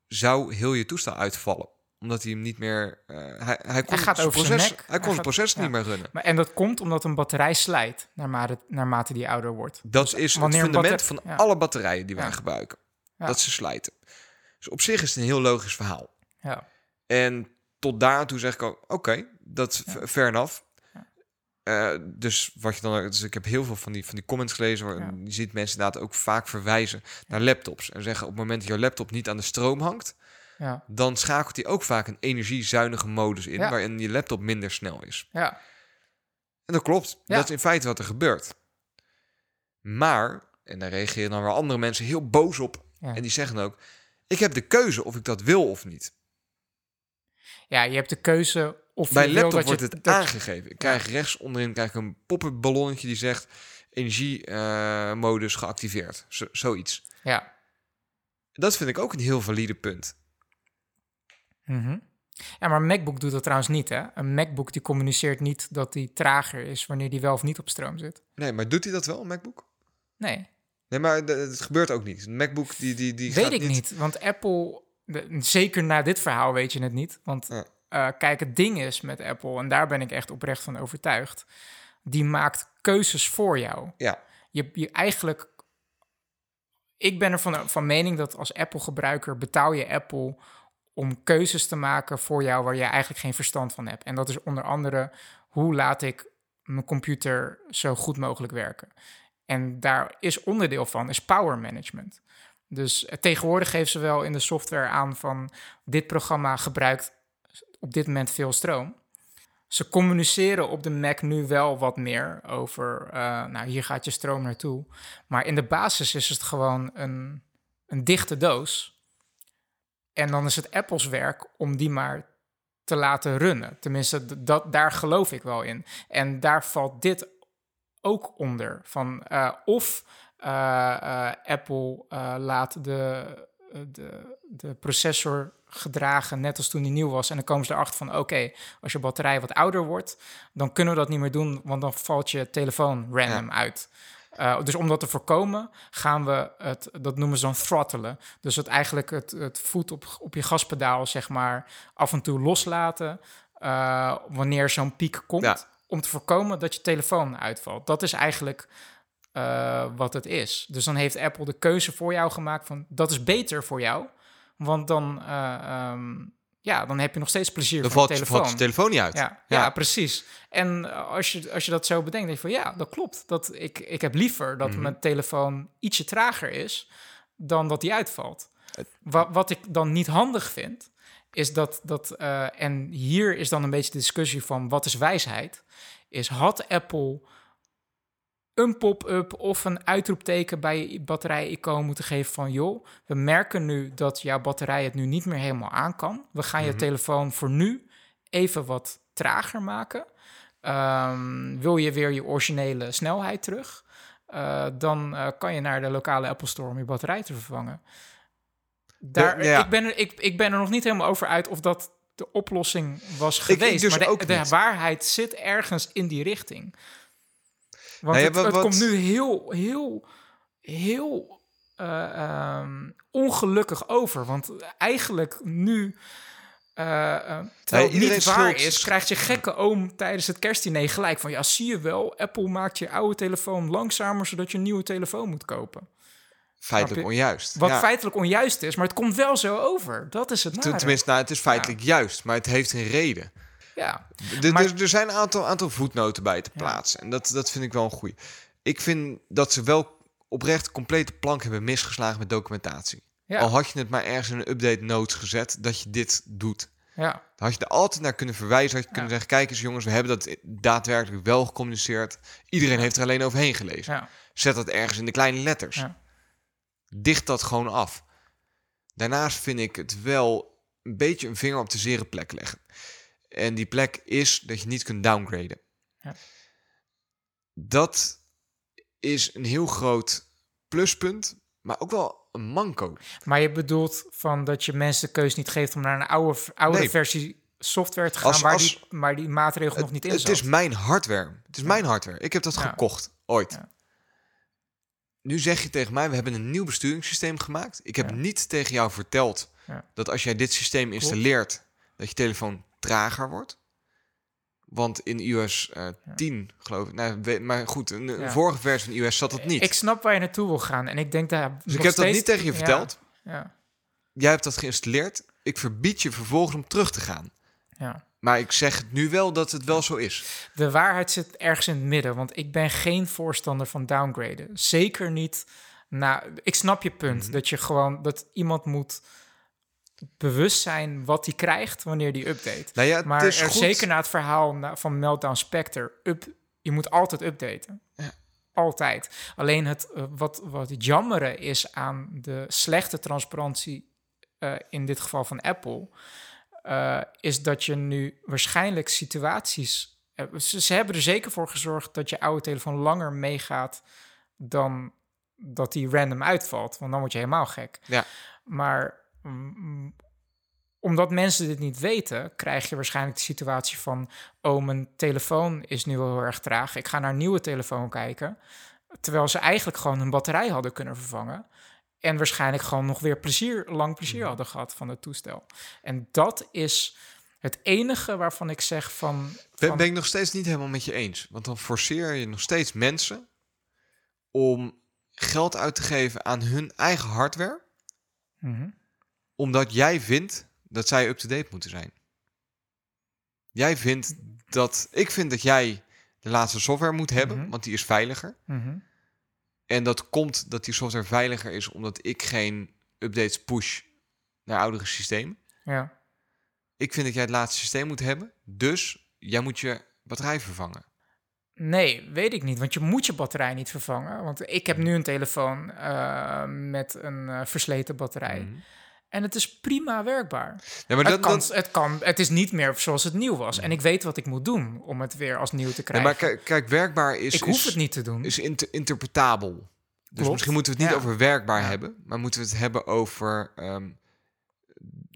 zou heel je toestel uitvallen. Omdat hij hem niet meer... eh, hij, hij kon gaat over zijn proces, nek. Hij Hij kon gaat- proces ja. niet meer runnen. Maar, en dat komt omdat een batterij slijt naarmate, naarmate die ouder wordt. Dat Dus is het fundament van ja. alle batterijen die wij gebruiken. Dat ze slijten. Dus op zich is het een heel logisch verhaal. Ja. En tot daar toe zeg ik ook, oké, dat is Ja. f- fair enough. Ja. Eh, dus wat je dan, dus ik heb heel veel van die, van die comments gelezen. Waar Ja. Je ziet mensen inderdaad ook vaak verwijzen naar laptops. En zeggen op het moment dat jouw laptop niet aan de stroom hangt, Ja. dan schakelt hij ook vaak een energiezuinige modus in, Ja. waarin je laptop minder snel is. Ja. En dat klopt. Dat is in feite wat er gebeurt. Maar, en daar reageren dan weer andere mensen heel boos op. En die zeggen ook, ik heb de keuze of ik dat wil of niet. ja, je hebt de keuze of Bij je wil laptop dat je... wordt het dat aangegeven. Ik krijg rechts onderin krijg ik een pop-up ballonnetje die zegt energiemodus geactiveerd. Zo, zoiets. Ja. Dat vind ik ook een heel valide punt. Mhm. Ja, maar een MacBook doet dat trouwens niet, hè? Een MacBook die communiceert niet dat die trager is wanneer die wel of niet op stroom zit. Nee, maar doet hij dat wel, een MacBook? Nee, Nee, maar het gebeurt ook niet. Een MacBook die, die, die weet gaat ik niet. Want Apple, zeker na dit verhaal weet je het niet. Want Ja. eh, kijk, het ding is met Apple, en daar ben ik echt oprecht van overtuigd, die maakt keuzes voor jou. Ja, Je, je eigenlijk ik ben er van, van mening dat als Apple-gebruiker betaal je Apple om keuzes te maken voor jou waar je eigenlijk geen verstand van hebt. En dat is onder andere hoe laat ik mijn computer zo goed mogelijk werken. En daar is onderdeel van, is power management. Dus eh, tegenwoordig geven ze wel in de software aan van dit programma gebruikt op dit moment veel stroom. Ze communiceren op de Mac nu wel wat meer over, uh, nou hier gaat je stroom naartoe. Maar in de basis is het gewoon een, een dichte doos. En dan is het Apple's werk om die maar te laten runnen. Tenminste, dat, daar geloof ik wel in. En daar valt dit ook onder. Van, uh, of uh, Apple laat de, de, de processor gedragen, net als toen die nieuw was. En dan komen ze erachter van, oké, als je batterij wat ouder wordt, dan kunnen we dat niet meer doen, want dan valt je telefoon random uit. Uh, dus om dat te voorkomen, gaan we het, dat noemen ze dan throttelen. Dus het eigenlijk het, het voet op, op je gaspedaal, zeg maar, af en toe loslaten. Uh, wanneer zo'n piek komt, om te voorkomen dat je telefoon uitvalt. Dat is eigenlijk uh, wat het is. Dus dan heeft Apple de keuze voor jou gemaakt van dat is beter voor jou. Want dan, um, ja, dan heb je nog steeds plezier dan van valt, je telefoon. valt je telefoon niet uit. Ja, ja. ja precies. En als je, als je dat zo bedenkt, denk je van ja, dat klopt. Dat ik, ik heb liever dat Mhm. mijn telefoon ietsje trager is dan dat die uitvalt. Wat, wat ik dan niet handig vind, is dat, dat uh, en hier is dan een beetje de discussie van wat is wijsheid, is had Apple een pop-up of een uitroepteken bij je batterij-icoon moeten geven van... joh, we merken nu dat jouw batterij het nu niet meer helemaal aan kan. We gaan je Mhm. telefoon voor nu even wat trager maken. Um, wil je weer je originele snelheid terug... Uh, dan uh, kan je naar de lokale Apple Store om je batterij te vervangen. Daar, De, ja. ik, ben er, ik, ik ben er nog niet helemaal over uit of dat de oplossing was geweest. ik dus maar de, ook de waarheid zit ergens in die richting. Want het, wat- het wat- komt nu heel, heel, heel uh, ehm, ongelukkig over. Want eigenlijk nu, uh, uh, terwijl Nee, het niet waar schuld- is, krijgt je gekke oom tijdens het kerstdiner gelijk van... ja, zie je wel, Apple maakt je oude telefoon langzamer... zodat je een nieuwe telefoon moet kopen. Feitelijk onjuist. Wat Ja. feitelijk onjuist is, maar het komt wel zo over. Dat is het nare. Tenminste, nou, het is feitelijk juist, maar het heeft een reden. Ja, Er- Maar- er, er zijn een aantal, aantal voetnoten bij te plaatsen. En dat, dat vind ik wel een goeie. Ik vind dat ze wel oprecht complete plank hebben misgeslagen met documentatie. ja, Al had je het maar ergens in een update notes gezet dat je dit doet. ja, Dan had je er altijd naar kunnen verwijzen. Had je kunnen zeggen, kijk eens jongens, we hebben dat daadwerkelijk wel gecommuniceerd. Iedereen heeft er alleen overheen gelezen. ja, Zet dat ergens in de kleine letters. Ja. Dicht dat gewoon af. Daarnaast vind ik het wel een beetje een vinger op de zere plek leggen. En die plek is dat je niet kunt downgraden. Ja. Dat is een heel groot pluspunt, maar ook wel een manco. Maar je bedoelt van dat je mensen de keus niet geeft om naar een oude, oude Nee. versie software te gaan Als- waar, als- die, waar die maatregel nog niet in Het is mijn hardware. Het is mijn hardware. Ik heb dat Ja. gekocht, ooit. Ja. Nu zeg je tegen mij, we hebben een nieuw besturingssysteem gemaakt. Ik heb niet tegen jou verteld dat als jij dit systeem installeert, dat je telefoon trager wordt. Want in iOS eh 10, geloof ik. Nou, maar goed, Ja. vorige versie van iOS zat dat niet. Ik snap waar je naartoe wil gaan en ik denk daar. dus ik heb dat niet tegen je verteld. Ja, Jij hebt dat geïnstalleerd. Ik verbied je vervolgens om terug te gaan. ja. Maar ik zeg het nu wel dat het wel zo is. De waarheid zit ergens in het midden, want ik ben geen voorstander van downgraden. Zeker niet. Na, ik snap je punt Mhm. dat je gewoon dat iemand moet bewust zijn wat hij krijgt wanneer die update. Nou ja, Maar er, zeker na het verhaal van Meltdown Spectre, up, je moet altijd updaten. Ja. Altijd. Alleen het, eh, wat, wat het jammere is aan de slechte transparantie, eh, in dit geval van Apple, eh, is dat je nu waarschijnlijk situaties. ze, ze hebben er zeker voor gezorgd dat je oude telefoon langer meegaat dan dat die random uitvalt. Want dan word je helemaal gek. Ja. Maar omdat mensen dit niet weten, krijg je waarschijnlijk de situatie van: oh, mijn telefoon is nu wel heel erg traag. Ik ga naar een nieuwe telefoon kijken. Terwijl ze eigenlijk gewoon hun batterij hadden kunnen vervangen. En waarschijnlijk gewoon nog weer plezier, lang plezier hadden gehad van het toestel. En dat is het enige waarvan ik zeg van. Ben, van ben ik nog steeds niet helemaal met je eens. Want dan forceer je nog steeds mensen om geld uit te geven aan hun eigen hardware, Mhm. Omdat jij vindt dat zij up-to-date moeten zijn. Jij vindt dat, ik vind dat jij de laatste software moet hebben, Mhm. want die is veiliger. Mhm. En dat komt dat die software veiliger is, omdat ik geen updates push naar oudere systemen. Ja. Ik vind dat jij het laatste systeem moet hebben, dus jij moet je batterij vervangen. Nee, weet ik niet. Want je moet je batterij niet vervangen. Want ik heb nu een telefoon eh, met een eh, versleten batterij. Mhm. En het is prima werkbaar. Ja, maar het, dat, kan, dat- het, kan, het is niet meer zoals het nieuw was. En ik weet wat ik moet doen om het weer als nieuw te krijgen. maar kijk, werkbaar is, ik hoef is, het niet te doen. is inter- interpretabel. Dus Klopt. misschien moeten we het niet Ja. over werkbaar hebben, maar moeten we het hebben over ehm,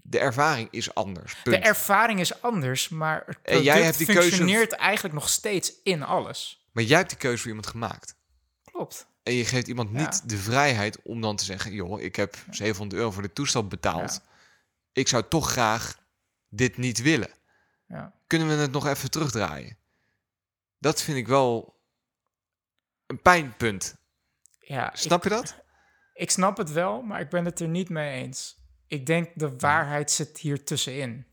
de ervaring is anders. De ervaring is anders, maar het En jij hebt die keuze- functioneert eigenlijk nog steeds in alles. maar jij hebt die keuze voor iemand gemaakt. Klopt. En je geeft iemand Ja. niet de vrijheid om dan te zeggen: joh, ik heb 700 euro voor de toestel betaald. Ja. Ik zou toch graag dit niet willen. Ja. Kunnen we het nog even terugdraaien? Dat vind ik wel een pijnpunt. Ja, Snap je dat? Ik snap het wel, maar ik ben het er niet mee eens. Ik denk de waarheid zit hier tussenin.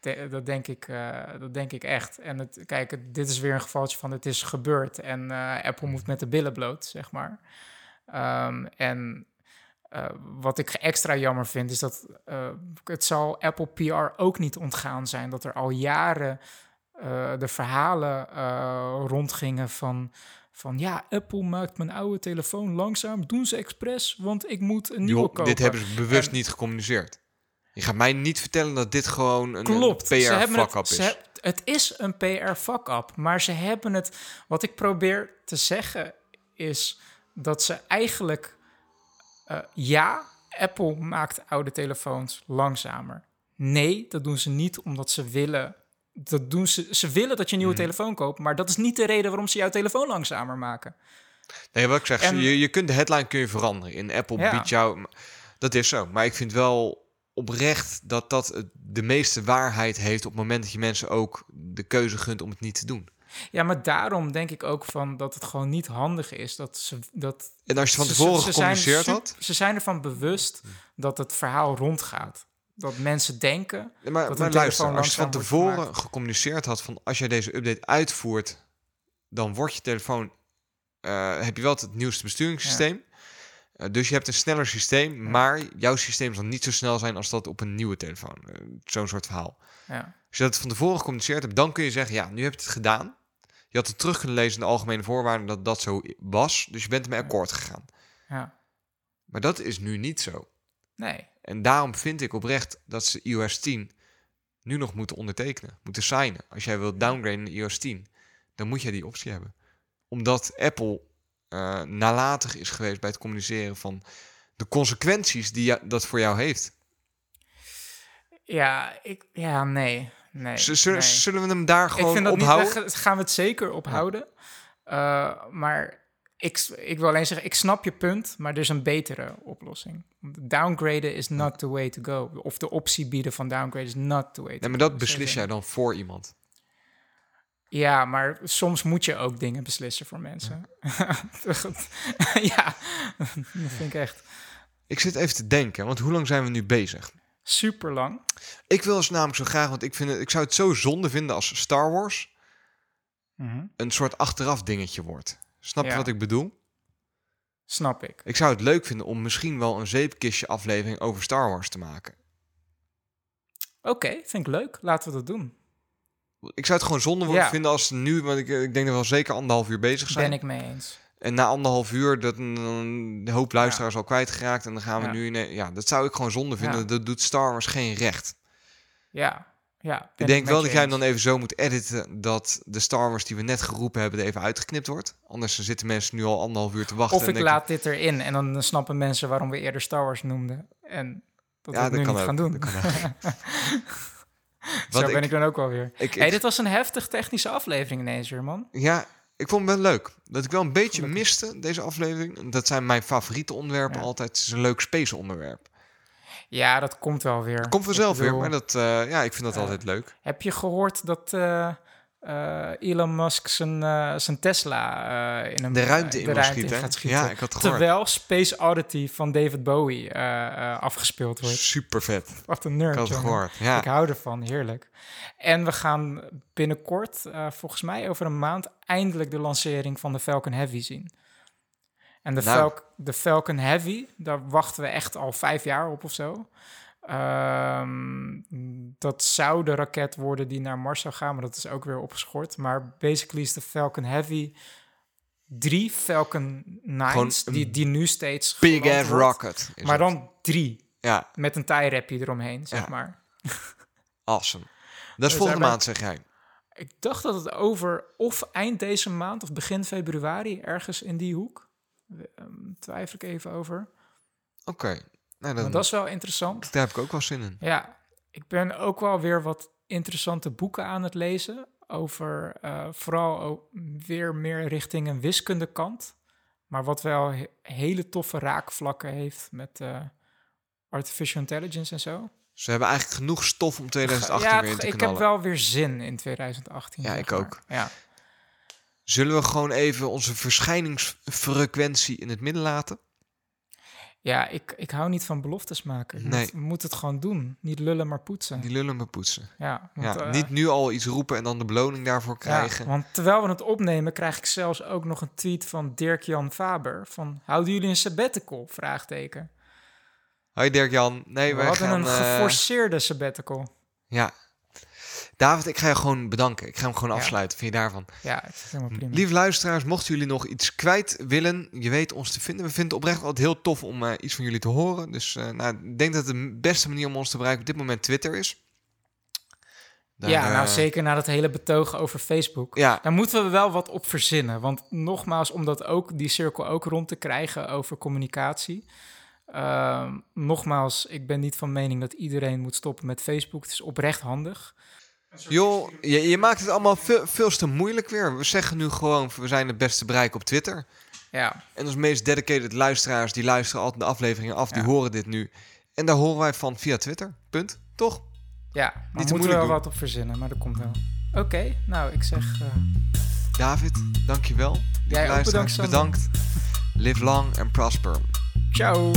De- dat, denk ik, eh, dat denk ik echt. En het, kijk, het- dit is weer een gevaltje van het is gebeurd. En eh, Apple moet met de billen bloot, zeg maar. Ehm, en eh, wat ik extra jammer vind, is dat het zal Apple PR ook niet ontgaan zijn... dat er al jaren de verhalen rondgingen van van ja, Apple maakt mijn oude telefoon langzaam. Doen ze expres, want ik moet een nieuwe Joh, kopen. dit hebben ze bewust En- niet gecommuniceerd. Je gaat mij niet vertellen dat dit gewoon een, Klopt. een ze hebben PR-fuck-up het, is. ze het is een PR-fuck-up, maar ze hebben het... Wat ik probeer te zeggen is dat ze eigenlijk... eh, ja, Apple maakt oude telefoons langzamer. Nee, dat doen ze niet omdat ze willen... Dat doen ze, ze willen dat je een nieuwe Mhm. telefoon koopt, maar dat is niet de reden waarom ze jouw telefoon langzamer maken. Nee, wat ik zeg, En- je, je kunt de headline kun je veranderen. In Apple Ja. biedt jou... Dat is zo. Maar ik vind wel oprecht dat dat de meeste waarheid heeft... op het moment dat je mensen ook de keuze gunt om het niet te doen. Ja, maar daarom denk ik ook van dat het gewoon niet handig is dat ze dat. En als je van tevoren ze zijn gecommuniceerd had... Ze zijn ervan bewust dat het verhaal rondgaat. Dat mensen denken. Maar, dat maar luister, als je van tevoren gecommuniceerd had... van als jij deze update uitvoert... dan wordt je telefoon... eh, heb je wel het nieuwste besturingssysteem... dus je hebt een sneller systeem, maar jouw systeem zal niet zo snel zijn als dat op een nieuwe telefoon. Eh, Zo'n soort verhaal. Ja, Als je dat van tevoren gecommuniceerd hebt, dan kun je zeggen, ja, nu heb je het gedaan. Je had het terug kunnen lezen in de algemene voorwaarden dat dat zo was. Dus je bent ermee akkoord gegaan. ja. Maar dat is nu niet zo. Nee. En daarom vind ik oprecht dat ze iOS 10 nu nog moeten ondertekenen, moeten signen. Als jij wilt downgraden naar iOS 10, dan moet jij die optie hebben. Omdat Apple eh, nalatig is geweest bij het communiceren van de consequenties die ja- dat voor jou heeft. Ja, ik, ja nee. nee, zullen, nee. zullen we hem daar Ik gewoon vind dat ophouden? niet. Gaan we het zeker ophouden. Eh, maar ik, ik wil alleen zeggen, ik snap je punt, maar er is een betere oplossing. Downgraden is not the way to go. Of de optie bieden van downgrade is not the way to Nee, maar go. dat beslis jij dan voor iemand. Ja, maar soms moet je ook dingen beslissen voor mensen. ja, dat vind ik echt Ik zit even te denken, want hoe lang zijn we nu bezig? super lang. Ik wil dus namelijk zo graag, want ik, vind het, ik zou het zo zonde vinden als Star Wars een soort achteraf dingetje wordt. Snap je Ja. wat ik bedoel? Snap ik. Ik zou het leuk vinden om misschien wel een zeepkistje aflevering over Star Wars te maken. Oké, vind ik leuk. Laten we dat doen. Ik zou het gewoon zonde Ja. vinden als nu, want ik, ik denk dat we wel zeker anderhalf uur bezig zijn. Ben ik mee eens. En na anderhalf uur dat een, hoop luisteraars al kwijtgeraakt en dan gaan we Ja. nu in, ja, dat zou ik gewoon zonde vinden. Ja. Dat doet Star Wars geen recht. Ja, ja. Ik denk wel dat jij hem dan even zo moet editen dat de Star Wars die we net geroepen hebben er even uitgeknipt wordt. Anders zitten mensen nu al anderhalf uur te wachten. Of ik laat dit erin en dan snappen mensen waarom we eerder Star Wars noemden. En dat Ja, we dat het nu kan niet ook, gaan doen. dat kan Zo ben ik- ik dan ook wel weer. Ik, hey, dit was een heftig technische aflevering ineens weer, man. Ja, ik vond het wel leuk. Dat ik wel een beetje Gelukkig. miste, deze aflevering. Dat zijn mijn favoriete onderwerpen Ja. altijd. Het is een leuk space onderwerp. Ja, dat komt wel weer. Komt vanzelf bedoel, weer, maar dat, eh, ja, ik vind dat Ja. altijd leuk. Heb je gehoord dat, eh, eh, Elon Musk zijn, eh, zijn Tesla eh, in een, De ruimte in de ruimte schieten. gaat schieten. Ja, ik had. Terwijl Space Oddity van David Bowie afgespeeld wordt. Super vet. Wat een Ik nerd, had het jongen. gehoord. Ja. Ik hou ervan, heerlijk. En we gaan binnenkort, volgens mij over een maand, eindelijk de lancering van de Falcon Heavy zien. En de, Nou. De Falcon Heavy, daar wachten we echt al vijf jaar op of zo. Ehm, dat zou de raket worden die naar Mars zou gaan, maar dat is ook weer opgeschort. Maar basically is de Falcon Heavy drie Falcon 9's, een die, die nu steeds Big ass wordt. rocket. Maar het. dan drie, Ja, met een tie-rapje eromheen, zeg Ja. maar. awesome. Dat is We volgende maand, zeg jij. Ik dacht dat het over of eind deze maand of begin februari, ergens in die hoek. Ehm, twijfel ik even over. Oké. Nou, dan, dat is wel interessant. daar heb ik ook wel zin in. Ja, ik ben ook wel weer wat interessante boeken aan het lezen. Over eh, vooral ook weer meer richting een wiskundekant. Maar wat wel he- hele toffe raakvlakken heeft met eh, artificial intelligence en zo. Ze hebben eigenlijk genoeg stof om 2018 ja, weer in te ik knallen. heb wel weer zin in 2018. Ja, ik maar. ook. Ja. Zullen we gewoon even onze verschijningsfrequentie in het midden laten? Ja, ik, ik hou niet van beloftes maken. Je Nee. moet, moet het gewoon doen. Niet lullen, maar poetsen. Die lullen me poetsen. Ja, want, Ja, eh, niet nu al iets roepen en dan de beloning daarvoor ja, krijgen. want terwijl we het opnemen, krijg ik zelfs ook nog een tweet van Dirk-Jan Faber. Van, houden jullie een sabbatical? Vraagteken. Hoi Dirk-Jan. Nee, we wij hadden gaan... een eh, geforceerde sabbatical. ja. David, ik ga je gewoon bedanken. Ik ga hem gewoon Ja. afsluiten. Vind je daarvan? Ja, het is helemaal prima. Lieve luisteraars, mochten jullie nog iets kwijt willen, je weet ons te vinden. We vinden het oprecht altijd heel tof om eh, iets van jullie te horen. Dus eh, nou, ik denk dat de beste manier om ons te bereiken op dit moment Twitter is. Ja, nou eh, zeker na dat hele betoog over Facebook. Ja, Daar moeten we wel wat op verzinnen. Want nogmaals, om dat ook, die cirkel ook rond te krijgen over communicatie. Ehm, nogmaals, ik ben niet van mening dat iedereen moet stoppen met Facebook. Het is oprecht handig. Joh, je, je maakt het allemaal veel, veel te moeilijk weer. We zeggen nu gewoon, we zijn het beste bereik op Twitter. Ja, En onze meest dedicated luisteraars, die luisteren altijd de afleveringen af, die Ja. horen dit nu. En daar horen wij van via Twitter. Punt. Toch? ja maar te moeten we wel doen. wat op verzinnen, maar dat komt wel. Oké, nou, ik zeg... eh, David, dankjewel. Jij ook bedankt, Sander. bedankt. Live long and prosper. ciao!